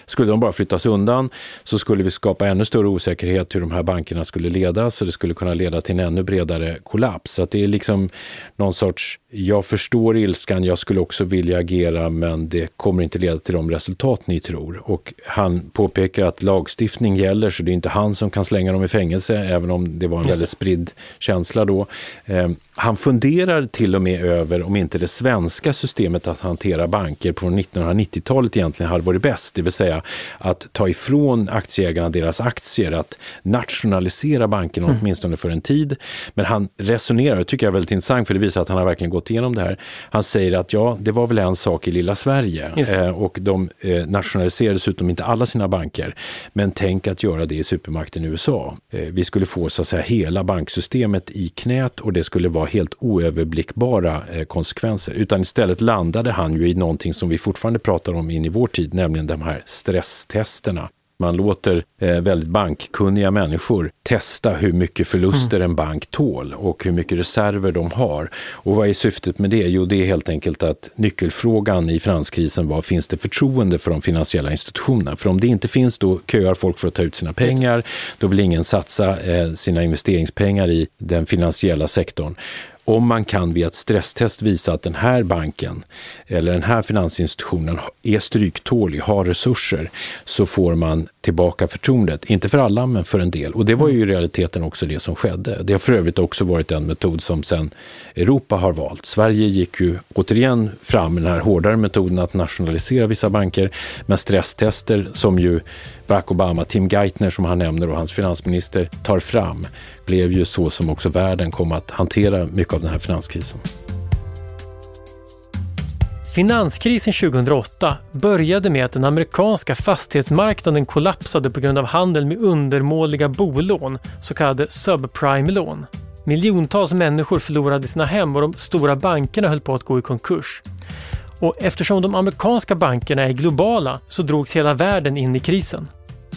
Skulle de bara flyttas undan så skulle vi skapa ännu större osäkerhet hur de här bankerna skulle ledas och det skulle kunna leda till en ännu bredare kollaps. Så att det är liksom någon sorts, jag förstår ilskan, jag skulle också vilja agera men det kommer inte leda till de resultat ni tror. Och han påpekar att lagstiftning gäller så det är inte han som kan slänga dem i fängelse, även om det var en väldigt spridd känsla då. Han funderar till och med över om inte det svenska systemet att hantera banker på 1990-talet egentligen hade varit bäst, det vill säga att ta ifrån aktieägarna deras aktier, att nationalisera bankerna mm. åtminstone för en tid. Men han resonerar, det tycker jag är väldigt intressant för det visar att han har verkligen gått igenom det här. Han säger att ja, det var väl en sak i lilla Sverige eh, och de eh, nationaliserade dessutom inte alla sina banker. Men tänk att göra det i supermakten USA. Eh, vi skulle få så att säga hela banksystemet i knät och det skulle vara helt oöverblickbara eh, konsekvenser. Utan istället landade han ju i någonting som vi fortfarande pratar om in i vår tid, nämligen de här stresstesterna. Man låter eh, väldigt bankkunniga människor testa hur mycket förluster mm. en bank tål och hur mycket reserver de har. Och vad är syftet med det? Jo, det är helt enkelt att nyckelfrågan i finanskrisen var, finns det förtroende för de finansiella institutionerna? För om det inte finns, då köar folk för att ta ut sina pengar. Då vill ingen satsa eh, sina investeringspengar i den finansiella sektorn om man kan via ett stresstest visa att den här banken eller den här finansinstitutionen är stryktålig, har resurser, så får man tillbaka förtroendet. Inte för alla, men för en del. Och det var ju i realiteten också det som skedde. Det har för övrigt också varit en metod som sen Europa har valt. Sverige gick ju återigen fram med den här hårdare metoden att nationalisera vissa banker, men stresstester som ju Barack Obama, Tim Geithner som han nämner och hans finansminister tar fram blev ju så som också världen kom att hantera mycket av den här finanskrisen.
Finanskrisen 2008 började med att den amerikanska fastighetsmarknaden kollapsade på grund av handel med undermåliga bolån, så kallade subprime-lån. Miljontals människor förlorade sina hem och de stora bankerna höll på att gå i konkurs. Och eftersom de amerikanska bankerna är globala så drogs hela världen in i krisen.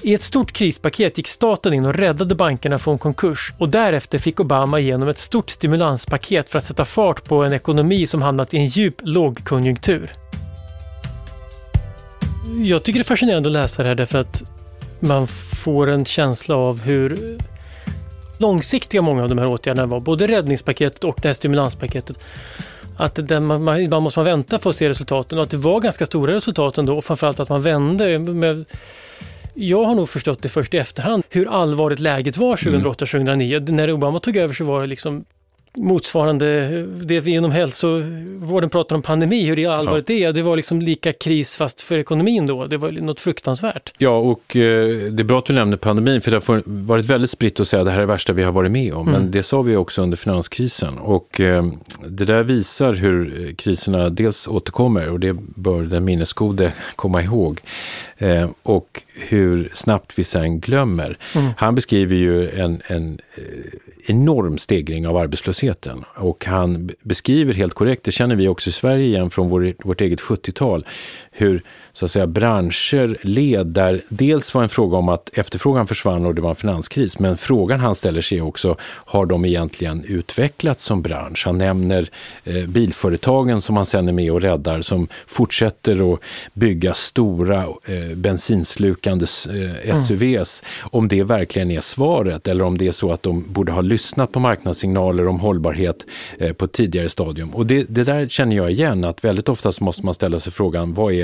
I ett stort krispaket gick staten in och räddade bankerna från konkurs och därefter fick Obama igenom ett stort stimulanspaket för att sätta fart på en ekonomi som hamnat i en djup lågkonjunktur. Jag tycker det är fascinerande att läsa det här därför att man får en känsla av hur långsiktiga många av de här åtgärderna var. Både räddningspaketet och det här stimulanspaketet. Att den, man, man, måste vänta för att se resultaten och att det var ganska stora resultat ändå och framförallt att man vände med jag har nog förstått det först i efterhand hur allvarligt läget var 2008-2009. Mm. När Obama tog över så var det liksom motsvarande det vi inom hälsovården pratar om pandemi, hur det allvarligt ja. är. Det var liksom lika kris fast för ekonomin då. Det var något fruktansvärt.
Ja, och eh, det är bra att du nämner pandemin, för det har varit väldigt spritt att säga att det här är det värsta vi har varit med om. Mm. Men det sa vi också under finanskrisen. Och eh, det där visar hur kriserna dels återkommer, och det bör den minnesgode komma ihåg. Eh, och hur snabbt vi sen glömmer. Mm. Han beskriver ju en, en eh, enorm stegring av arbetslösheten och han beskriver helt korrekt, det känner vi också i Sverige igen från vår, vårt eget 70-tal, hur så att säga, branscher led där dels var en fråga om att efterfrågan försvann och det var en finanskris. Men frågan han ställer sig också, har de egentligen utvecklats som bransch? Han nämner eh, bilföretagen som han sen är med och räddar som fortsätter att bygga stora eh, bensinslukande eh, SUVs. Mm. Om det verkligen är svaret eller om det är så att de borde ha lyssnat på marknadssignaler om hållbarhet eh, på ett tidigare stadium. Och det, det där känner jag igen, att väldigt ofta så måste man ställa sig frågan, vad är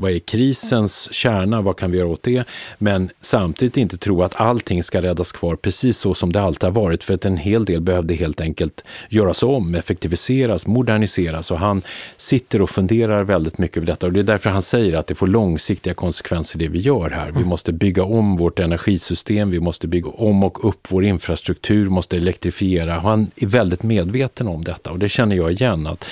vad är krisens kärna? Vad kan vi göra åt det? Men samtidigt inte tro att allting ska räddas kvar precis så som det alltid har varit. För att en hel del behövde helt enkelt göras om, effektiviseras, moderniseras. Och han sitter och funderar väldigt mycket över detta. Och det är därför han säger att det får långsiktiga konsekvenser det vi gör här. Vi måste bygga om vårt energisystem, vi måste bygga om och upp vår infrastruktur, måste elektrifiera. Han är väldigt medveten om detta och det känner jag igen. att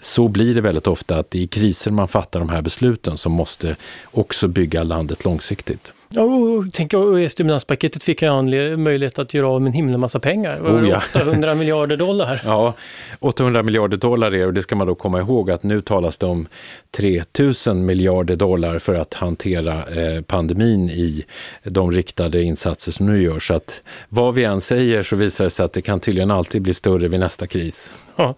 så blir det väldigt ofta att det är i kriser man fattar de här besluten som måste också bygga landet långsiktigt.
Ja, och tänk, och i stimulanspaketet fick jag möjlighet att göra av med en himla massa pengar. Oh, ja. 800 miljarder dollar.
Ja, 800 miljarder dollar är och det ska man då komma ihåg att nu talas det om 3000 miljarder dollar för att hantera eh, pandemin i de riktade insatser som nu görs. Så att vad vi än säger så visar det sig att det kan tydligen alltid bli större vid nästa kris.
Ja.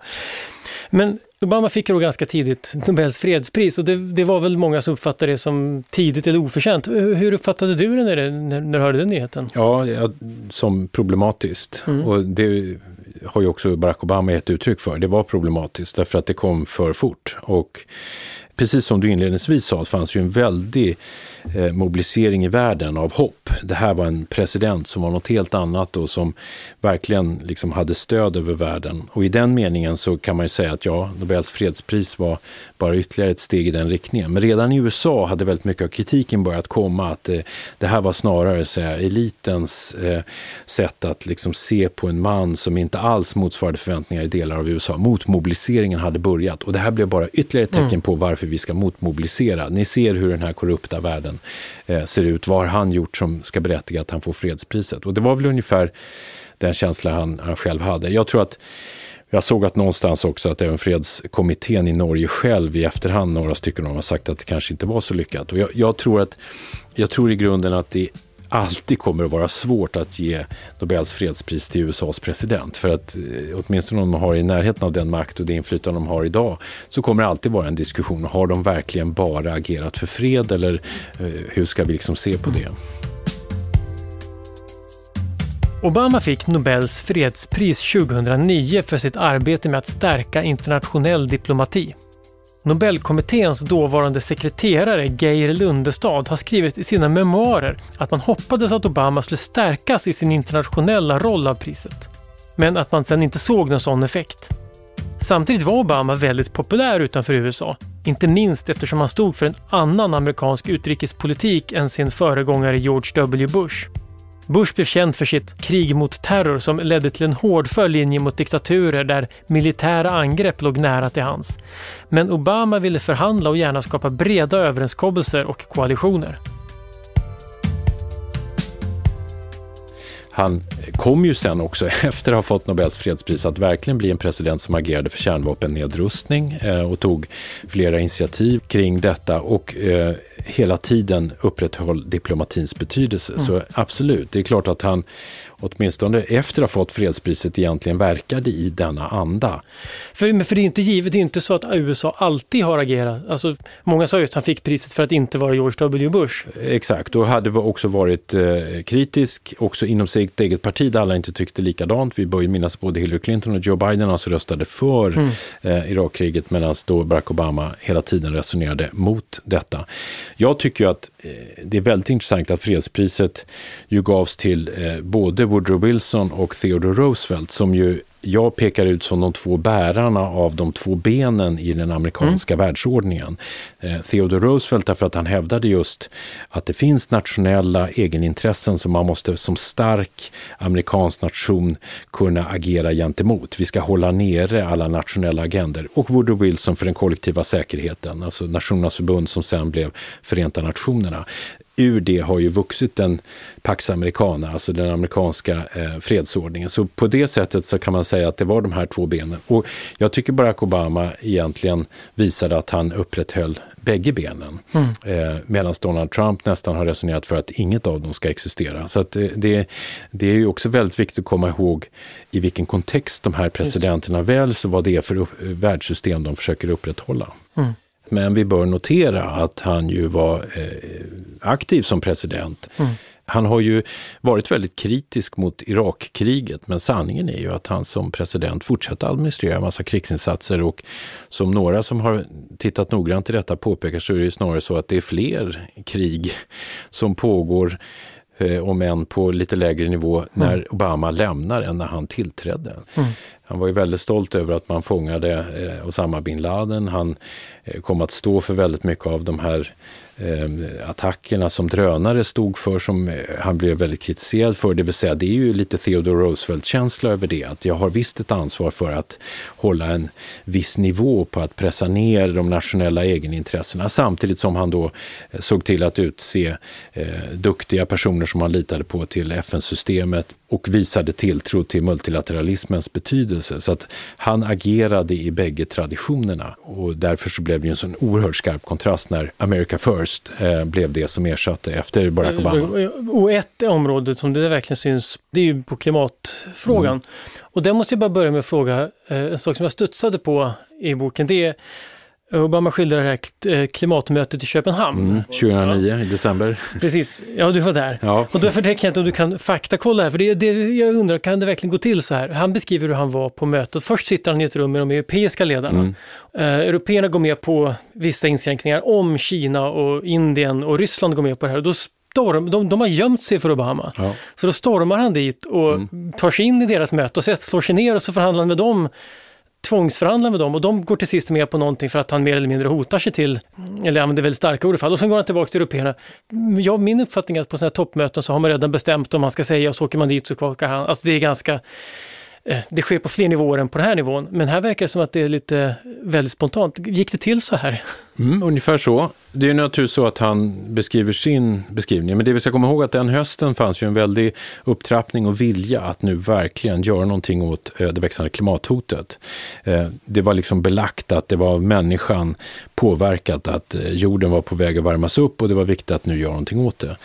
Men Obama fick då ganska tidigt Nobels fredspris och det, det, var väl många som uppfattade det som tidigt eller oförtjänt. Hur uppfattade du det när, när, när du hörde den nyheten?
Ja, ja som problematiskt. Mm. Och det har ju också Barack Obama gett uttryck för. Det var problematiskt därför att det kom för fort. Och precis som du inledningsvis sa, det fanns ju en väldig mobilisering i världen av hopp. Det här var en president som var något helt annat och som verkligen liksom hade stöd över världen. Och i den meningen så kan man ju säga att ja, Nobels fredspris var bara ytterligare ett steg i den riktningen. Men redan i USA hade väldigt mycket av kritiken börjat komma att eh, det här var snarare så här, elitens eh, sätt att liksom se på en man som inte alls motsvarade förväntningar i delar av USA. Motmobiliseringen hade börjat och det här blev bara ytterligare ett tecken mm. på varför vi ska motmobilisera. Ni ser hur den här korrupta världen eh, ser ut. Vad har han gjort som ska berättiga att han får fredspriset? Och det var väl ungefär den känsla han, han själv hade. Jag tror att jag såg att någonstans också att även fredskommittén i Norge själv i efterhand, några stycken av dem har sagt att det kanske inte var så lyckat. Och jag, jag, tror att, jag tror i grunden att det alltid kommer att vara svårt att ge Nobels fredspris till USAs president. För att eh, åtminstone om de har i närheten av den makt och det inflytande de har idag så kommer det alltid vara en diskussion. Har de verkligen bara agerat för fred eller eh, hur ska vi liksom se på det?
Obama fick Nobels fredspris 2009 för sitt arbete med att stärka internationell diplomati. Nobelkommitténs dåvarande sekreterare Geir Lundestad har skrivit i sina memoarer att man hoppades att Obama skulle stärkas i sin internationella roll av priset. Men att man sedan inte såg någon sån effekt. Samtidigt var Obama väldigt populär utanför USA, inte minst eftersom han stod för en annan amerikansk utrikespolitik än sin föregångare George W. Bush. Bush blev känd för sitt krig mot terror som ledde till en hårdför linje mot diktaturer där militära angrepp låg nära till hans. Men Obama ville förhandla och gärna skapa breda överenskommelser och koalitioner.
Han kom ju sen också, efter att ha fått Nobels fredspris, att verkligen bli en president som agerade för kärnvapennedrustning eh, och tog flera initiativ kring detta och eh, hela tiden upprätthöll diplomatins betydelse. Mm. Så absolut, det är klart att han åtminstone efter att ha fått fredspriset egentligen verkade i denna anda.
För, för det är inte givet, det är inte så att USA alltid har agerat. Alltså, många sa just att han fick priset för att inte vara George W. Bush.
Exakt, och hade också varit eh, kritisk också inom sitt eget parti där alla inte tyckte likadant. Vi bör ju minnas både Hillary Clinton och Joe Biden alltså röstade för mm. eh, Irakkriget medan då Barack Obama hela tiden resonerade mot detta. Jag tycker att eh, det är väldigt intressant att fredspriset ju gavs till eh, både Woodrow Wilson och Theodore Roosevelt som ju jag pekar ut som de två bärarna av de två benen i den amerikanska mm. världsordningen. Eh, Theodore Roosevelt därför att han hävdade just att det finns nationella egenintressen som man måste som stark amerikansk nation kunna agera gentemot. Vi ska hålla nere alla nationella agender. Och Woodrow Wilson för den kollektiva säkerheten, alltså Nationernas förbund som sen blev Förenta Nationerna ur det har ju vuxit den Pax Americana, alltså den amerikanska eh, fredsordningen. Så på det sättet så kan man säga att det var de här två benen. Och jag tycker Barack Obama egentligen visade att han upprätthöll bägge benen. Mm. Eh, Medan Donald Trump nästan har resonerat för att inget av dem ska existera. Så att det, det är ju också väldigt viktigt att komma ihåg i vilken kontext de här presidenterna väljs och vad det är för upp, världssystem de försöker upprätthålla. Mm. Men vi bör notera att han ju var eh, aktiv som president. Mm. Han har ju varit väldigt kritisk mot Irakkriget men sanningen är ju att han som president fortsatte administrera en massa krigsinsatser och som några som har tittat noggrant i detta påpekar så är det snarare så att det är fler krig som pågår eh, om än på lite lägre nivå, mm. när Obama lämnar än när han tillträdde. Mm. Han var ju väldigt stolt över att man fångade eh, Osama bin Laden. Han eh, kom att stå för väldigt mycket av de här eh, attackerna som drönare stod för som eh, han blev väldigt kritiserad för. Det vill säga, det är ju lite Theodore Roosevelt-känsla över det. Att jag har visst ett ansvar för att hålla en viss nivå på att pressa ner de nationella egenintressena samtidigt som han då eh, såg till att utse eh, duktiga personer som han litade på till FN-systemet och visade tilltro till multilateralismens betydelse. Så att han agerade i bägge traditionerna och därför så blev det en sån oerhört skarp kontrast när America First eh, blev det som ersatte efter Barack Obama.
Och ett område som det verkligen syns, det är ju på klimatfrågan. Mm. Och där måste jag bara börja med att fråga, eh, en sak som jag studsade på i boken, det är Obama skildrar det här eh, klimatmötet i Köpenhamn. Mm,
2009 ja. i december.
Precis, ja du var där. Ja. Och därför tänker jag inte om du kan faktakolla här, för det, det, jag undrar, kan det verkligen gå till så här? Han beskriver hur han var på mötet. Först sitter han i ett rum med de europeiska ledarna. Mm. Uh, européerna går med på vissa inskränkningar om Kina och Indien och Ryssland går med på det här. Då storm, de, de har gömt sig för Obama. Ja. Så då stormar han dit och mm. tar sig in i deras möte och slår sig ner och så förhandlar han med dem tvångsförhandlar med dem och de går till sist med på någonting för att han mer eller mindre hotar sig till, eller använder väldigt starka ord i fall. Och sen går han tillbaka till européerna. Mm, ja, min uppfattning är att på sådana här toppmöten så har man redan bestämt om man ska säga och så åker man dit så kvakar han. Alltså det är ganska eh, det sker på fler nivåer än på den här nivån. Men här verkar det som att det är lite eh, väldigt spontant. Gick det till så här?
Mm, ungefär så. Det är naturligtvis så att han beskriver sin beskrivning. Men det vi ska komma ihåg att den hösten fanns ju en väldig upptrappning och vilja att nu verkligen göra någonting åt eh, det växande klimathotet. Eh, det var liksom belagt att det var människan påverkat, att jorden var på väg att värmas upp och det var viktigt att nu göra någonting åt det.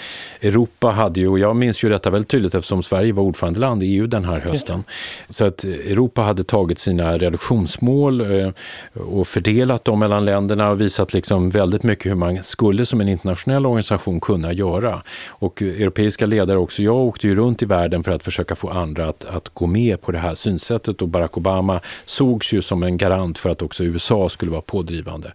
Europa hade ju, och jag minns ju detta väldigt tydligt eftersom Sverige var ordförandeland i EU den här hösten. Så att Europa hade tagit sina reduktionsmål eh, och fördelat dem mellan länderna och visat liksom väldigt mycket hur man skulle som en internationell organisation kunna göra. Och europeiska ledare också, jag åkte ju runt i världen för att försöka få andra att, att gå med på det här synsättet och Barack Obama sågs ju som en garant för att också USA skulle vara pådrivande.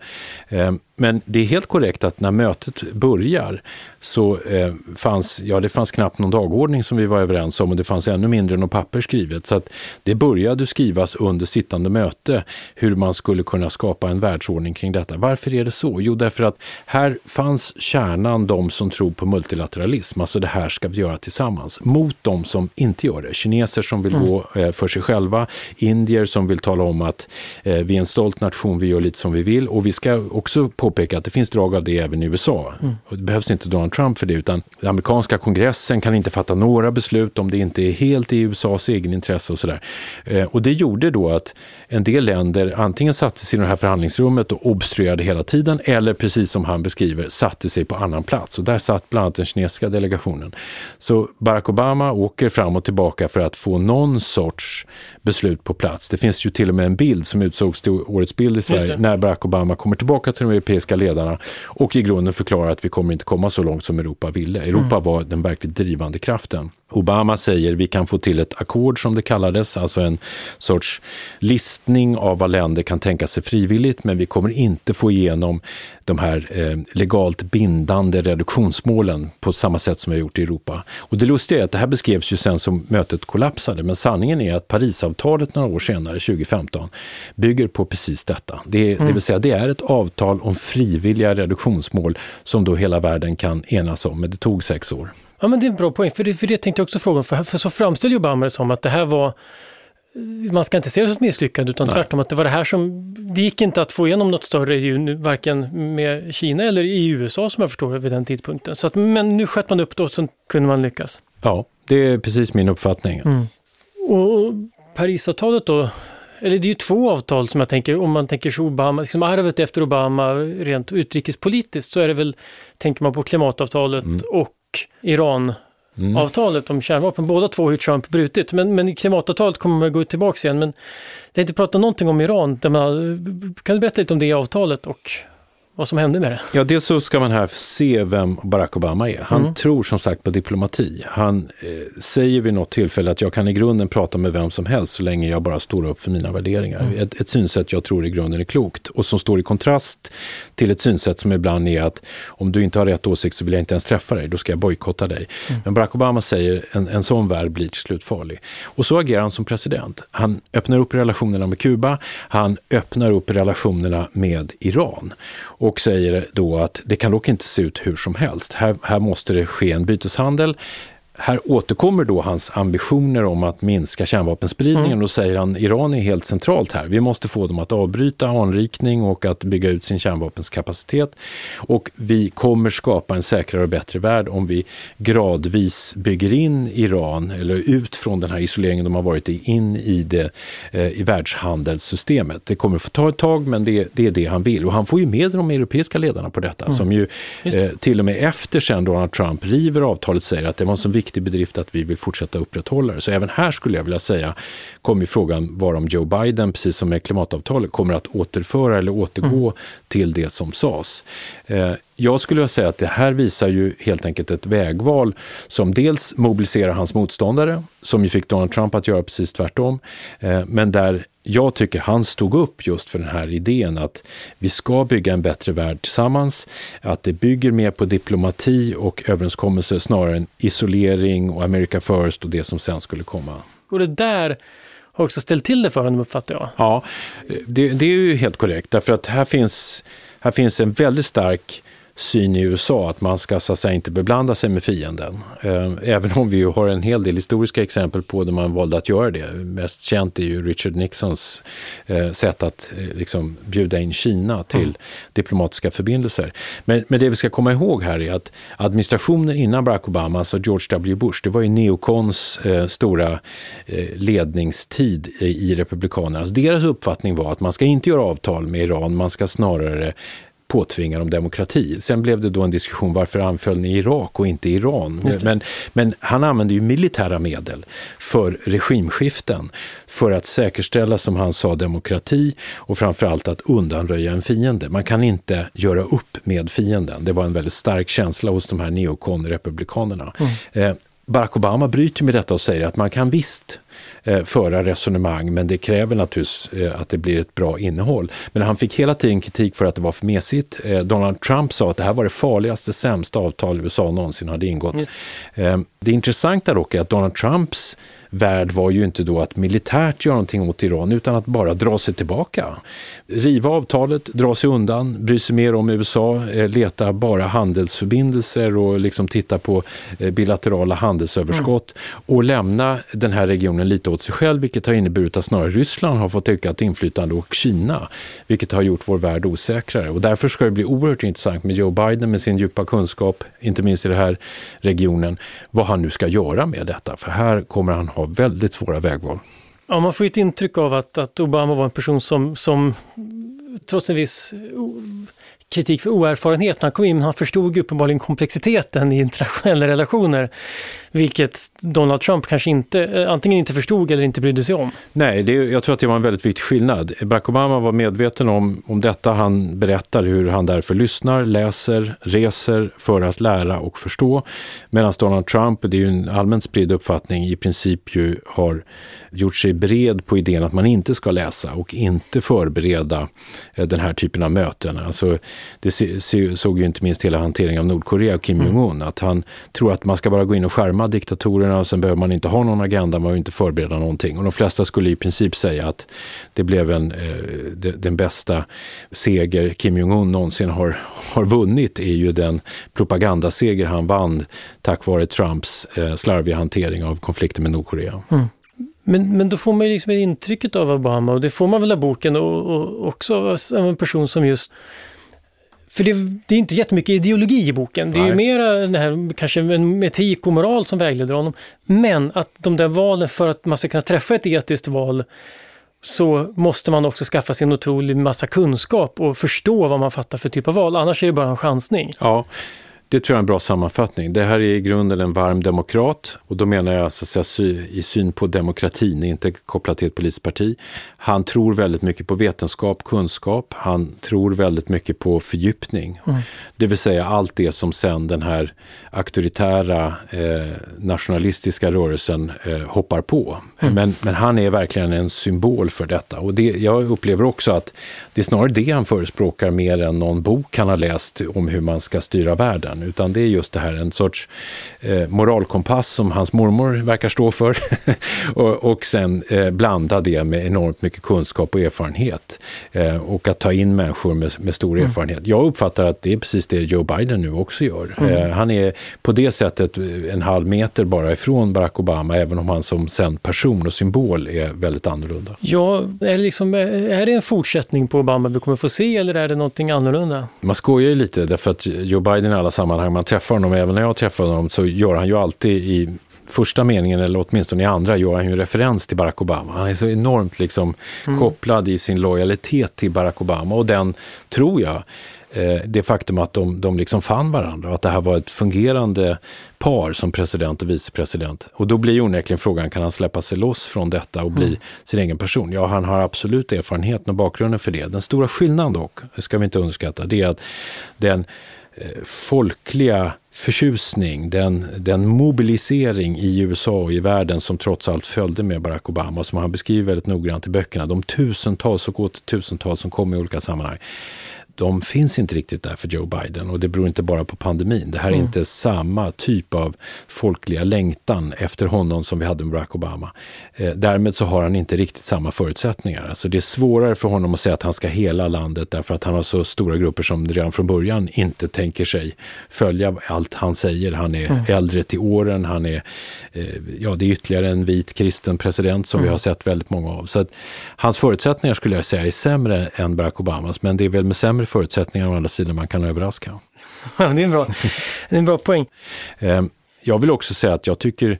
Eh, men det är helt korrekt att när mötet börjar så eh, fanns, ja det fanns knappt någon dagordning som vi var överens om och det fanns ännu mindre något papper skrivet. Så att det började skrivas under sittande möte hur man skulle kunna skapa en världsordning kring detta. Varför är det så? Jo, därför att här fanns kärnan de som tror på multilateralism, alltså det här ska vi göra tillsammans, mot de som inte gör det. Kineser som vill mm. gå eh, för sig själva, indier som vill tala om att eh, vi är en stolt nation, vi gör lite som vi vill och vi ska också påpeka att det finns drag av det även i USA. Mm. Det behövs inte Donald Trump för det, utan den amerikanska kongressen kan inte fatta några beslut om det inte är helt i USAs egen intresse och sådär. Eh, och det gjorde då att en del länder antingen satte sig i det här förhandlingsrummet och obstruerade hela tiden, eller precis som han beskriver, satte sig på annan plats. Och där satt bland annat den kinesiska delegationen. Så Barack Obama åker fram och tillbaka för att få någon sorts beslut på plats. Det finns ju till och med en bild som utsågs till årets bild i Sverige när Barack Obama kommer tillbaka till de europeiska ledarna och i grunden förklarar att vi kommer inte komma så långt som Europa ville. Europa mm. var den verkligt drivande kraften. Obama säger vi kan få till ett ackord som det kallades, alltså en sorts listning av vad länder kan tänka sig frivilligt, men vi kommer inte få igenom de här eh, legalt bindande reduktionsmålen på samma sätt som vi har gjort i Europa. Och det lustiga är att det här beskrevs ju sen som mötet kollapsade, men sanningen är att Parisavtalet några år senare, 2015, bygger på precis detta. Det, mm. det vill säga, det är ett avtal om frivilliga reduktionsmål som då hela världen kan enas om, men det tog sex år.
Ja, men det är en bra poäng, för det, för det tänkte jag också fråga om, för, för så framställde Obama det som att det här var man ska inte se det som ett misslyckande utan Nej. tvärtom att det var det här som, det gick inte att få igenom något större EU, varken med Kina eller i USA som jag förstår det vid den tidpunkten. Så att, men nu sköt man upp det och så kunde man lyckas.
Ja, det är precis min uppfattning. Mm.
Och Parisavtalet då, eller det är ju två avtal som jag tänker, om man tänker sig Obama, liksom arvet efter Obama rent utrikespolitiskt så är det väl, tänker man på klimatavtalet mm. och Iran Mm. avtalet om kärnvapen. Båda två har ju Trump brutit, men, men klimatavtalet kommer man gå tillbaka igen. Men det har inte pratat någonting om Iran. Man, kan du berätta lite om det avtalet och vad som hände med det.
Ja, dels så ska man här se vem Barack Obama är. Han mm. tror som sagt på diplomati. Han eh, säger vid något tillfälle att jag kan i grunden prata med vem som helst så länge jag bara står upp för mina värderingar. Mm. Ett, ett synsätt jag tror i grunden är klokt och som står i kontrast till ett synsätt som ibland är att om du inte har rätt åsikt så vill jag inte ens träffa dig, då ska jag bojkotta dig. Mm. Men Barack Obama säger en, en sån värld blir till slut farlig. Och så agerar han som president. Han öppnar upp relationerna med Kuba, han öppnar upp relationerna med Iran och och säger då att det kan dock inte se ut hur som helst. Här, här måste det ske en byteshandel här återkommer då hans ambitioner om att minska kärnvapenspridningen mm. och säger han Iran är helt centralt här. Vi måste få dem att avbryta anrikning och att bygga ut sin kärnvapenskapacitet. Och vi kommer skapa en säkrare och bättre värld om vi gradvis bygger in Iran, eller ut från den här isoleringen de har varit i, in i, det, eh, i världshandelssystemet. Det kommer att få ta ett tag, men det, det, är det han vill. Och han får ju med de europeiska ledarna på detta, mm. som ju eh, till och med efter sen Donald Trump river avtalet säger att det var en så viktig viktig bedrift att vi vill fortsätta upprätthålla det. Så även här skulle jag vilja säga kommer frågan vara om Joe Biden, precis som med klimatavtalet, kommer att återföra eller återgå mm. till det som sades. Eh, jag skulle vilja säga att det här visar ju helt enkelt ett vägval som dels mobiliserar hans motståndare, som ju fick Donald Trump att göra precis tvärtom, eh, men där jag tycker han stod upp just för den här idén att vi ska bygga en bättre värld tillsammans, att det bygger mer på diplomati och överenskommelser snarare än isolering och America first och det som sen skulle komma.
Och det där har också ställt till det för honom uppfattar jag.
Ja, det, det är ju helt korrekt därför att här finns, här finns en väldigt stark syn i USA att man ska så att säga, inte beblanda sig med fienden. Eh, även om vi har en hel del historiska exempel på där man valde att göra det. Mest känt är ju Richard Nixons eh, sätt att eh, liksom bjuda in Kina till mm. diplomatiska förbindelser. Men, men det vi ska komma ihåg här är att administrationen innan Barack Obama, alltså George W. Bush, det var ju neokons stora ledningstid i Republikanerna. Alltså deras uppfattning var att man ska inte göra avtal med Iran, man ska snarare påtvingar dem demokrati. Sen blev det då en diskussion varför anföll ni Irak och inte Iran? Men, men han använde ju militära medel för regimskiften för att säkerställa, som han sa, demokrati och framförallt att undanröja en fiende. Man kan inte göra upp med fienden. Det var en väldigt stark känsla hos de här neokon-republikanerna. Mm. Eh, Barack Obama bryter med detta och säger att man kan visst eh, föra resonemang men det kräver naturligtvis eh, att det blir ett bra innehåll. Men han fick hela tiden kritik för att det var för mesigt. Eh, Donald Trump sa att det här var det farligaste, sämsta avtal USA någonsin hade ingått. Mm. det intressanta dock är att Donald Trumps värld var ju inte då att militärt göra någonting åt Iran utan att bara dra sig tillbaka. Riva avtalet, dra sig undan, bry sig mer om USA, eh, leta bara handelsförbindelser och liksom titta på eh, bilaterala handelsöverskott mm. och lämna den här regionen lite åt sig själv vilket har inneburit att snarare Ryssland har fått ökat inflytande och Kina vilket har gjort vår värld osäkrare. Och därför ska det bli oerhört intressant med Joe Biden med sin djupa kunskap, inte minst i den här regionen, vad han nu ska göra med detta. För här kommer han ha väldigt svåra vägval.
Ja, man får ett intryck av att, att Obama var en person som, som trots en viss kritik för oerfarenhet när han kom in, men han förstod uppenbarligen komplexiteten i internationella relationer. Vilket Donald Trump kanske inte, eh, antingen inte förstod eller inte brydde sig om.
Nej, det, jag tror att det var en väldigt viktig skillnad. Barack Obama var medveten om, om detta. Han berättar hur han därför lyssnar, läser, reser för att lära och förstå. Medan Donald Trump, det är ju en allmänt spridd uppfattning, i princip ju har gjort sig bred på idén att man inte ska läsa och inte förbereda eh, den här typen av möten. Alltså, det såg ju inte minst hela hanteringen av Nordkorea och Kim mm. Jong-Un, att han tror att man ska bara gå in och skärma diktatorerna och sen behöver man inte ha någon agenda, man behöver inte förbereda någonting. Och de flesta skulle i princip säga att det blev en, eh, den bästa seger Kim Jong-Un någonsin har, har vunnit är ju den propagandaseger han vann tack vare Trumps eh, slarviga hantering av konflikten med Nordkorea. Mm.
Men, men då får man ju liksom intrycket av Obama och det får man väl av boken och, och också av en person som just för det, det är inte jättemycket ideologi i boken. Det är Nej. ju mera det här, kanske en etik och moral som vägleder honom. Men att de där valen, för att man ska kunna träffa ett etiskt val, så måste man också skaffa sig en otrolig massa kunskap och förstå vad man fattar för typ av val. Annars är det bara en chansning.
Ja, det tror jag är en bra sammanfattning. Det här är i grunden en varm demokrat och då menar jag så att säga, i syn på demokratin, inte kopplat till ett politiskt parti. Han tror väldigt mycket på vetenskap, kunskap. Han tror väldigt mycket på fördjupning. Mm. Det vill säga allt det som sen den här auktoritära eh, nationalistiska rörelsen eh, hoppar på. Mm. Men, men han är verkligen en symbol för detta. Och det, jag upplever också att det är snarare det han förespråkar mer än någon bok han har läst om hur man ska styra världen. Utan det är just det här, en sorts eh, moralkompass som hans mormor verkar stå för. och, och sen eh, blanda det med enormt mycket kunskap och erfarenhet. Eh, och att ta in människor med, med stor mm. erfarenhet. Jag uppfattar att det är precis det Joe Biden nu också gör. Mm. Eh, han är på det sättet en halv meter bara ifrån Barack Obama, även om han som sen person och symbol är väldigt annorlunda.
Ja, är det, liksom, är det en fortsättning på Obama vi kommer få se eller är det någonting annorlunda?
Man skojar ju lite därför att Joe Biden i alla sammanhang man träffar honom, även när jag träffar honom, så gör han ju alltid i första meningen, eller åtminstone i andra, gör han ju referens till Barack Obama. Han är så enormt liksom mm. kopplad i sin lojalitet till Barack Obama och den, tror jag, eh, det faktum att de, de liksom fann varandra och att det här var ett fungerande par som president och vicepresident. Och då blir onekligen frågan, kan han släppa sig loss från detta och bli mm. sin egen person? Ja, han har absolut erfarenheten och bakgrunden för det. Den stora skillnaden dock, ska vi inte underskatta, det är att den Eh, folkliga förtjusning, den, den mobilisering i USA och i världen som trots allt följde med Barack Obama, som han beskriver väldigt noggrant i böckerna, de tusentals och åter tusentals som kom i olika sammanhang de finns inte riktigt där för Joe Biden och det beror inte bara på pandemin. Det här är mm. inte samma typ av folkliga längtan efter honom som vi hade med Barack Obama. Eh, därmed så har han inte riktigt samma förutsättningar. Alltså det är svårare för honom att säga att han ska hela landet därför att han har så stora grupper som redan från början inte tänker sig följa allt han säger. Han är mm. äldre till åren, han är, eh, ja det är ytterligare en vit kristen president som mm. vi har sett väldigt många av. Så att hans förutsättningar skulle jag säga är sämre än Barack Obamas, men det är väl med sämre förutsättningar å andra sidan man kan överraska.
Det är en bra, det är en bra poäng.
Ehm, jag vill också säga att jag tycker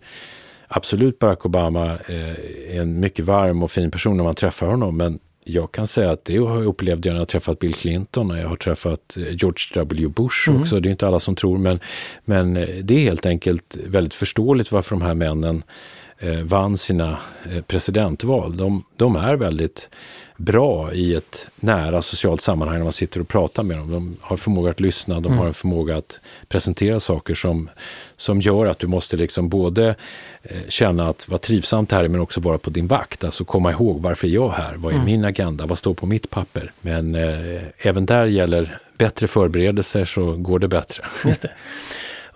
absolut Barack Obama eh, är en mycket varm och fin person när man träffar honom, men jag kan säga att det har jag upplevt när jag har träffat Bill Clinton och jag har träffat eh, George W. Bush mm. också. Det är inte alla som tror, men, men eh, det är helt enkelt väldigt förståeligt varför de här männen vann sina eh, presidentval. De, de är väldigt bra i ett nära socialt sammanhang när man sitter och pratar med dem. De har förmåga att lyssna, de mm. har en förmåga att presentera saker som, som gör att du måste liksom både eh, känna att vad trivsamt här är men också vara på din vakt. Alltså komma ihåg varför är jag här? Vad är mm. min agenda? Vad står på mitt papper? Men eh, även där gäller bättre förberedelser så går det bättre.
Just det.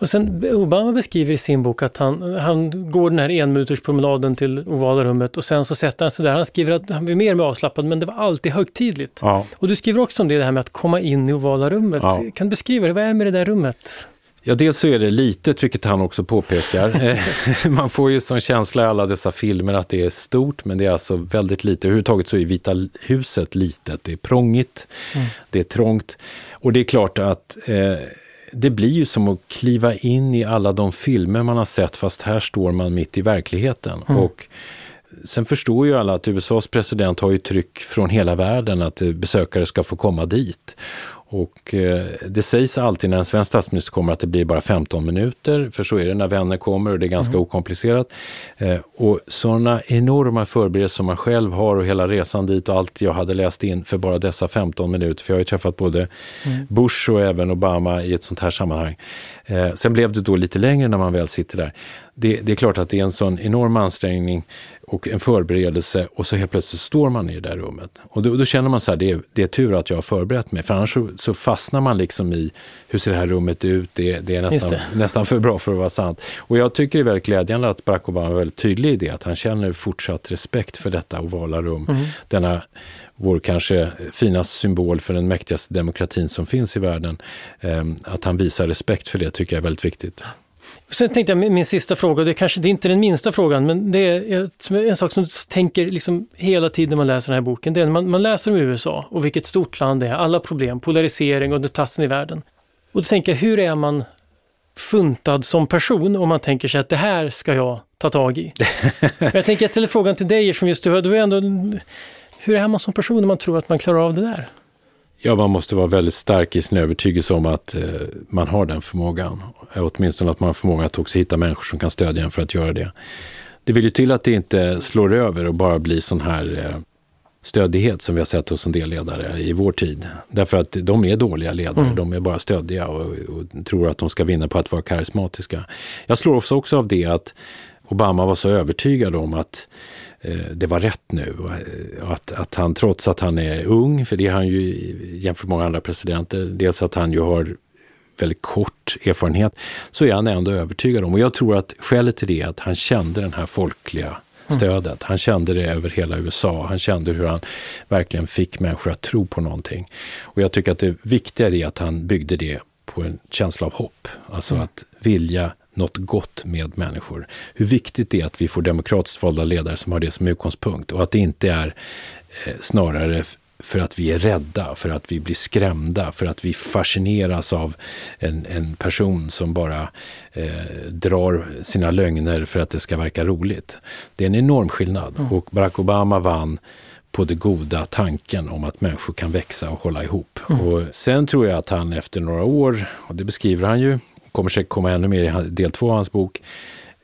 Och sen Obama beskriver i sin bok att han, han går den här enminuterspromenaden till ovala rummet och sen så sätter han sig där. Han skriver att han blir mer och mer avslappnad men det var alltid högtidligt.
Ja.
Och du skriver också om det, det här med att komma in i ovala rummet.
Ja.
Kan du beskriva det? Vad är det med det där rummet?
Ja, dels så är det litet, vilket han också påpekar. Eh, Man får ju som känsla i alla dessa filmer att det är stort, men det är alltså väldigt lite. Överhuvudtaget så är Vita huset litet. Det är prångigt, det är trångt. Och det är klart att eh, det blir ju som att kliva in i alla de filmer man har sett, fast här står man mitt i verkligheten. Och Sen förstår ju alla att USAs president har ju tryck från hela världen att eh, besökare ska få komma dit. Och eh, det sägs alltid när en svensk statsminister kommer att det blir bara 15 minuter, för så är det när vänner kommer och det är ganska okomplicerat. Eh, och sådana enorma förberedelser som man själv har och hela resan dit och allt jag hade läst in för bara dessa 15 minuter, för jag har ju träffat både Bush och även Obama i ett sånt här sammanhang. Eh, sen blev det då lite längre när man väl sitter där. Det, det är klart att det är en sån enorm ansträngning och en förberedelse och så helt plötsligt står man i det där rummet. Och då, då känner man så här, det är, det är tur att jag har förberett mig, för annars så, så fastnar man liksom i hur ser det här rummet ut, det, det är nästan,
det.
nästan för bra för att vara sant. Och jag tycker det är väldigt glädjande att Barack Obama är väldigt tydlig i det, att han känner fortsatt respekt för detta ovala rum, denna vår kanske finaste symbol för den mäktigaste demokratin som finns i världen. Eh, att han visar respekt för det tycker jag är väldigt viktigt.
Sen tänkte jag min, sista fråga, och det är kanske det är inte den minsta frågan, men det är en sak som tänker liksom hela tiden man läser den här boken. Det är när man, man läser om USA och vilket stort land det är, alla problem, polarisering och platsen i världen. Och då tänker jag, hur är man funtad som person om man tänker sig att det här ska jag ta tag i? jag tänker, jag ställer frågan till dig eftersom just du, du är ändå, hur är man som person om man tror att man klarar av det där?
Ja, man måste vara väldigt stark i sin övertygelse om att eh, man har den förmågan. Eh, Åtminstone att man har förmåga att också hitta människor som kan stödja en för att göra det. Det vill ju till att det inte slår över och bara blir sån här eh, stödighet som vi har sett hos en del ledare i vår tid. Därför att de är dåliga ledare, de är bara stöddiga och, och tror att de ska vinna på att vara karismatiska. Jag slår också, också av det att Obama var så övertygad om att det var rätt nu. Eh, att, att han, trots att han är ung, för det är han ju jämfört med många andra presidenter, dels att han ju har väldigt kort erfarenhet, så är han ändå övertygad om. Och jag tror att skälet till det är att han kände den här folkliga stödet. Han kände det över hela USA. Han kände hur han verkligen fick människor att tro på någonting. Och jag tycker att det viktiga är att han byggde det på en känsla av hopp. Alltså att vilja något gott med människor. Hur viktigt det är att vi får demokratiskt valda ledare som har det som utgångspunkt och att det inte är eh, snarare för att vi är rädda, för att vi blir skrämda, för att vi fascineras av en, en person som bara eh, drar sina lögner för att det ska verka roligt. Det är en enorm skillnad och Barack Obama vann på det goda tanken om att människor kan växa och hålla ihop. Och sen tror jag att han efter några år, och det beskriver han ju, kommer säkert komma ännu mer i del två av hans bok,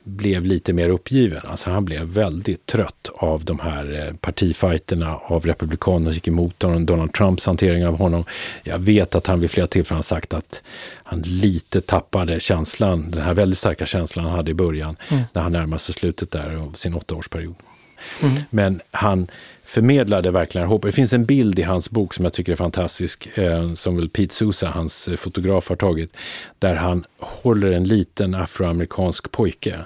blev lite mer uppgiven. Alltså han blev väldigt trött av de här eh, partifajterna, av republikanerna som gick emot honom, Donald Trumps hantering av honom. Jag vet att han vid flera tillfällen sagt att han lite tappade känslan, den här väldigt starka känslan han hade i början, när han närmade sig slutet där av sin åttaårsperiod. Men han förmedlade verkligen hopp. Det finns en bild i hans bok som jag tycker är fantastisk, eh, som väl Pete Sousa, hans eh, fotograf, har tagit, där han håller en liten afroamerikansk pojke.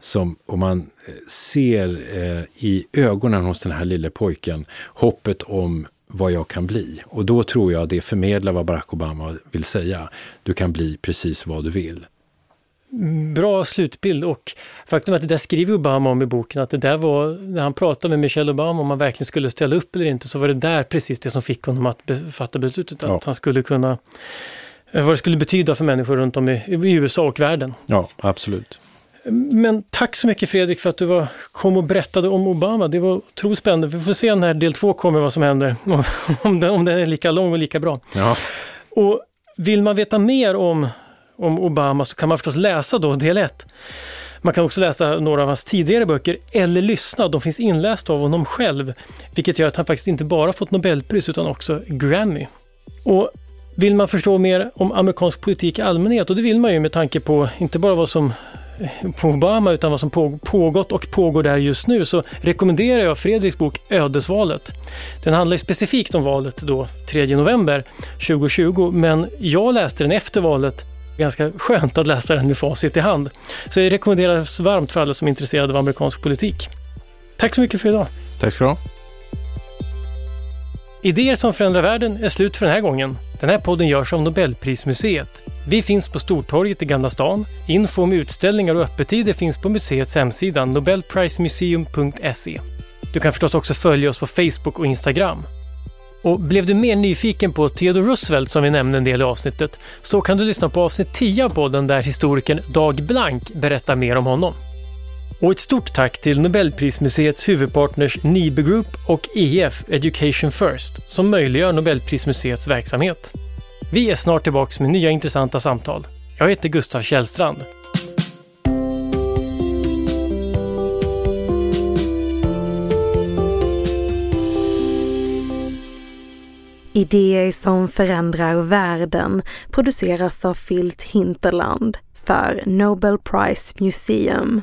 Som, och man eh, ser eh, i ögonen hos den här lille pojken hoppet om vad jag kan bli. Och då tror jag det förmedlar vad Barack Obama vill säga. Du kan bli precis vad du vill.
Bra slutbild och faktum är att det där skriver Obama om i boken, att det där var, när han pratade med Michelle Obama om han verkligen skulle ställa upp eller inte, så var det där precis det som fick honom att fatta beslutet att
Ja.
han skulle kunna, eh, vad det skulle betyda för människor runt om i, i USA och världen.
Ja, absolut.
Men tack så mycket Fredrik för att du var, kom och berättade om Obama. Det var otroligt spännande. Vi får se när del två kommer vad som händer, om, den, om den är lika lång och lika bra.
Ja.
Och vill man veta mer om, om Obama så kan man förstås läsa då del 1. Man kan också läsa några av hans tidigare böcker eller lyssna. De finns inlästa av honom själv, vilket gör att han faktiskt inte bara fått Nobelpris utan också Grammy. Och vill man förstå mer om amerikansk politik i allmänhet, och det vill man ju med tanke på inte bara vad som eh, på Obama utan vad som pågått och pågår där just nu så rekommenderar jag Fredriks bok Ödesvalet. Den handlar ju specifikt om valet då 3 november 2020 men jag läste den efter valet Ganska skönt att läsa den med facit i hand. Så det rekommenderas varmt för alla som är intresserade av amerikansk politik. Tack så mycket för idag.
Tack ska du ha.
Idéer som förändrar världen är slut för den här gången. Den här podden görs av Nobelprismuseet. Vi finns på Stortorget i Gamla stan. Info om utställningar och öppettider finns på museets hemsida nobelprismuseum.se. Du kan förstås också följa oss på Facebook och Instagram. Och blev du mer nyfiken på Theodore Roosevelt som vi nämnde en del i avsnittet så kan du lyssna på avsnitt 10 av podden där historikern Dag Blank berättar mer om honom. Och ett stort tack till Nobelprismuseets huvudpartners Nibe Group och EF Education First som möjliggör Nobelprismuseets verksamhet. Vi är snart tillbaka med nya intressanta samtal. Jag heter Gustav Källstrand.
Idéer som förändrar världen produceras av Filt Hinterland för Nobel Prize Museum.